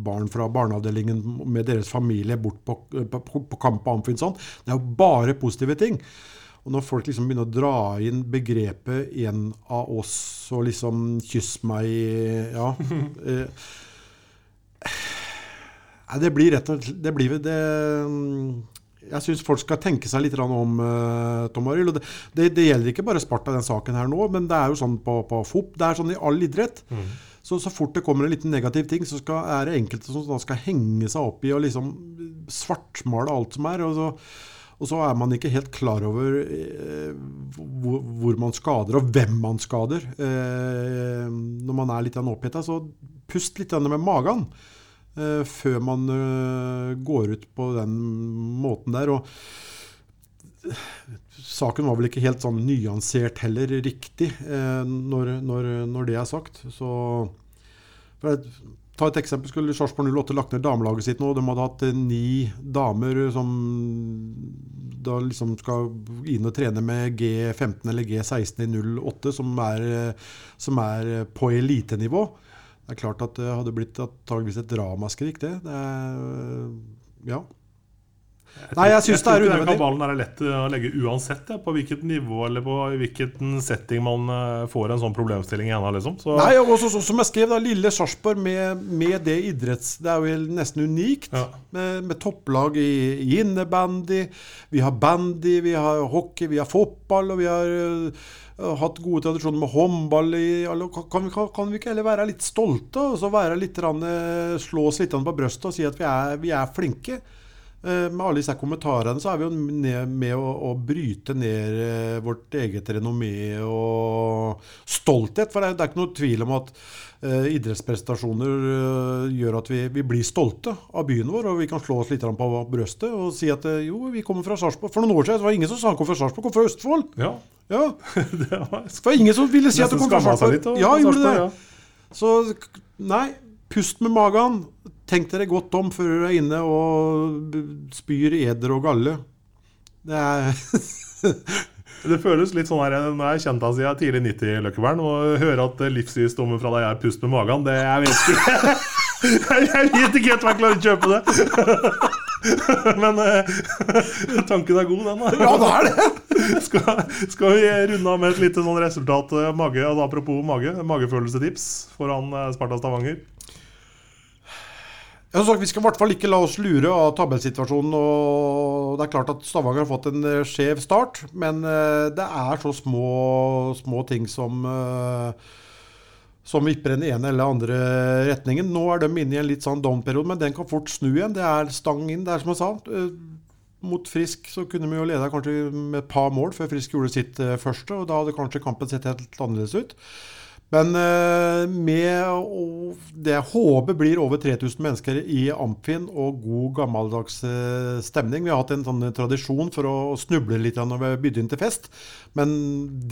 B: barn fra barneavdelingen med deres familie bort på, på, på kamp på Amfin. Sånn. Det er jo bare positive ting. Og når folk liksom begynner å dra inn begrepet 'en av oss' og liksom 'kyss meg' Ja. Eh, det blir rett og slett Det blir det Jeg syns folk skal tenke seg litt om, eh, Tom Arild. og Det, det, det gjelder ikke bare Sparta, den saken her nå, men det er jo sånn på, på FOP. Det er sånn i all idrett. Så, så fort det kommer en liten negativ ting, så skal, er det enkelte som skal henge seg opp i og liksom svartmale alt som er. og så Og så er man ikke helt klar over eh, hvor, hvor, man skader, og hvem man skader. Eh, når man er litt oppheta, så pust litt med magen eh, før man eh, går ut på den måten der. Og saken var vel ikke helt sånn nyansert heller riktig eh, når, når, når, det er sagt. Så Ta et eksempel. Skulle Sarpsborg 08 lagt ned damelaget sitt nå, de hadde hatt eh, ni damer som da liksom skal inn og trene med G15 eller G16 i 08, som er, eh, som er på elitenivå. Det er klart at det hadde blitt antageligvis et ramaskrik, det. det er, ja.
A: Nei, jeg syns det er unødvendig. Kabalen er lett å legge uansett ja, på hvilket nivå eller på hvilken setting man eh, får en sånn problemstilling i. Liksom.
B: Så. Nei, og så, som jeg skrev, da, lille Sarpsborg med, med, det idretts... Det er jo nesten unikt. Ja. Med, med, topplag i, i innebandy. Vi har bandy, vi har hockey, vi har fotball, og vi har uh, hatt gode tradisjoner med håndball. I, kan, vi, kan, vi ikke heller være litt stolte og så være litt, uh, slå oss litt på brøstet og si at vi er, vi er flinke? Eh, med alle disse kommentarene så er vi jo med å, å bryte ned eh, vårt eget renommé og stolthet. For det er, det er ikke noe tvil om at uh, idrettsprestasjoner uh, gjør at vi, vi, blir stolte av byen vår. Og vi kan slå oss litt på brøstet og si at uh, jo, vi kommer fra Sarpsborg. For noen år siden var det ingen som sa han kom fra Sarpsborg, kom fra Østfold.
A: Ja.
B: ja. det var ingen som ville si at du kom fra Sarpsborg. Ja, gjorde det. Ja. Så nei, pust med magen. Tenk dere godt om før dere er inne og spyr eder og galle. Det er
A: Det føles litt sånn her når jeg har kjent deg siden tidlig 90-Løkkevern, og høre at livsvisdommen fra deg er 'pust med magen', det jeg vet ikke Jeg vet ikke helt om jeg klarer å kjøpe det. Men eh, tanken er god, den. da
B: Ja, det er det!
A: Skal, skal vi runde av med et lite sånn resultat? Eh, mage, altså apropos mage, magefølelsetips foran eh, Sparta Stavanger?
B: Vi skal i hvert fall ikke la oss lure av tabellsituasjonen. og Det er klart at Stavanger har fått en eh, skjev start, men eh, det er så små, små ting som, eh, som vipper den ene eller andre retningen. Nå er de inne i en litt sånn down-periode, men den kan fort snu igjen. Det er stang inn, det er som jeg sa. Mot Frisk så kunne vi jo lede kanskje med et par mål før Frisk gjorde sitt første, og da hadde kanskje kampen sett helt annerledes ut. Men uh, med det jeg håper blir over 3000 mennesker i Amfin og god gammeldags uh, stemning. Vi har hatt en sånn tradisjon for å snuble litt når vi har bydd inn til fest. Men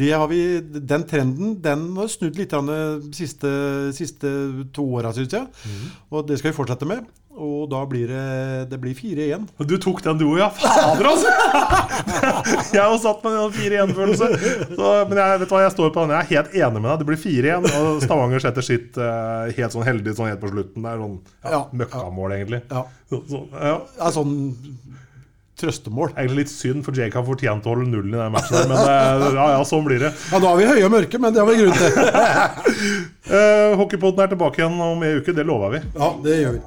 B: vi, den trenden den har snudd litt de siste, siste to åra, syns jeg. Mm. Og det skal vi fortsette med. Og da blir det, det blir 4-1.
A: Du tok den du òg, ja. Fader, altså! jeg har satt meg i en 4-1-følelse. Men jeg vet hva, jeg står på den. Jeg er helt enig med deg. Det blir 4-1. Og Stavanger setter sitt uh, helt sånn heldig sånn helt på slutten. Det er sånn ja, ja, møkkamål, egentlig.
B: Ja. Så, ja. Det er sånn trøstemål.
A: Egentlig litt synd, for Jake har fortjent å holde nullen i den matchen. Der, men uh, ja, ja, sånn blir det.
B: Ja, Da er vi høye og mørke, men det har vi grunn til.
A: uh, Hockeypoden er tilbake igjen om en uke. Det lover vi.
B: Ja, det gjør vi.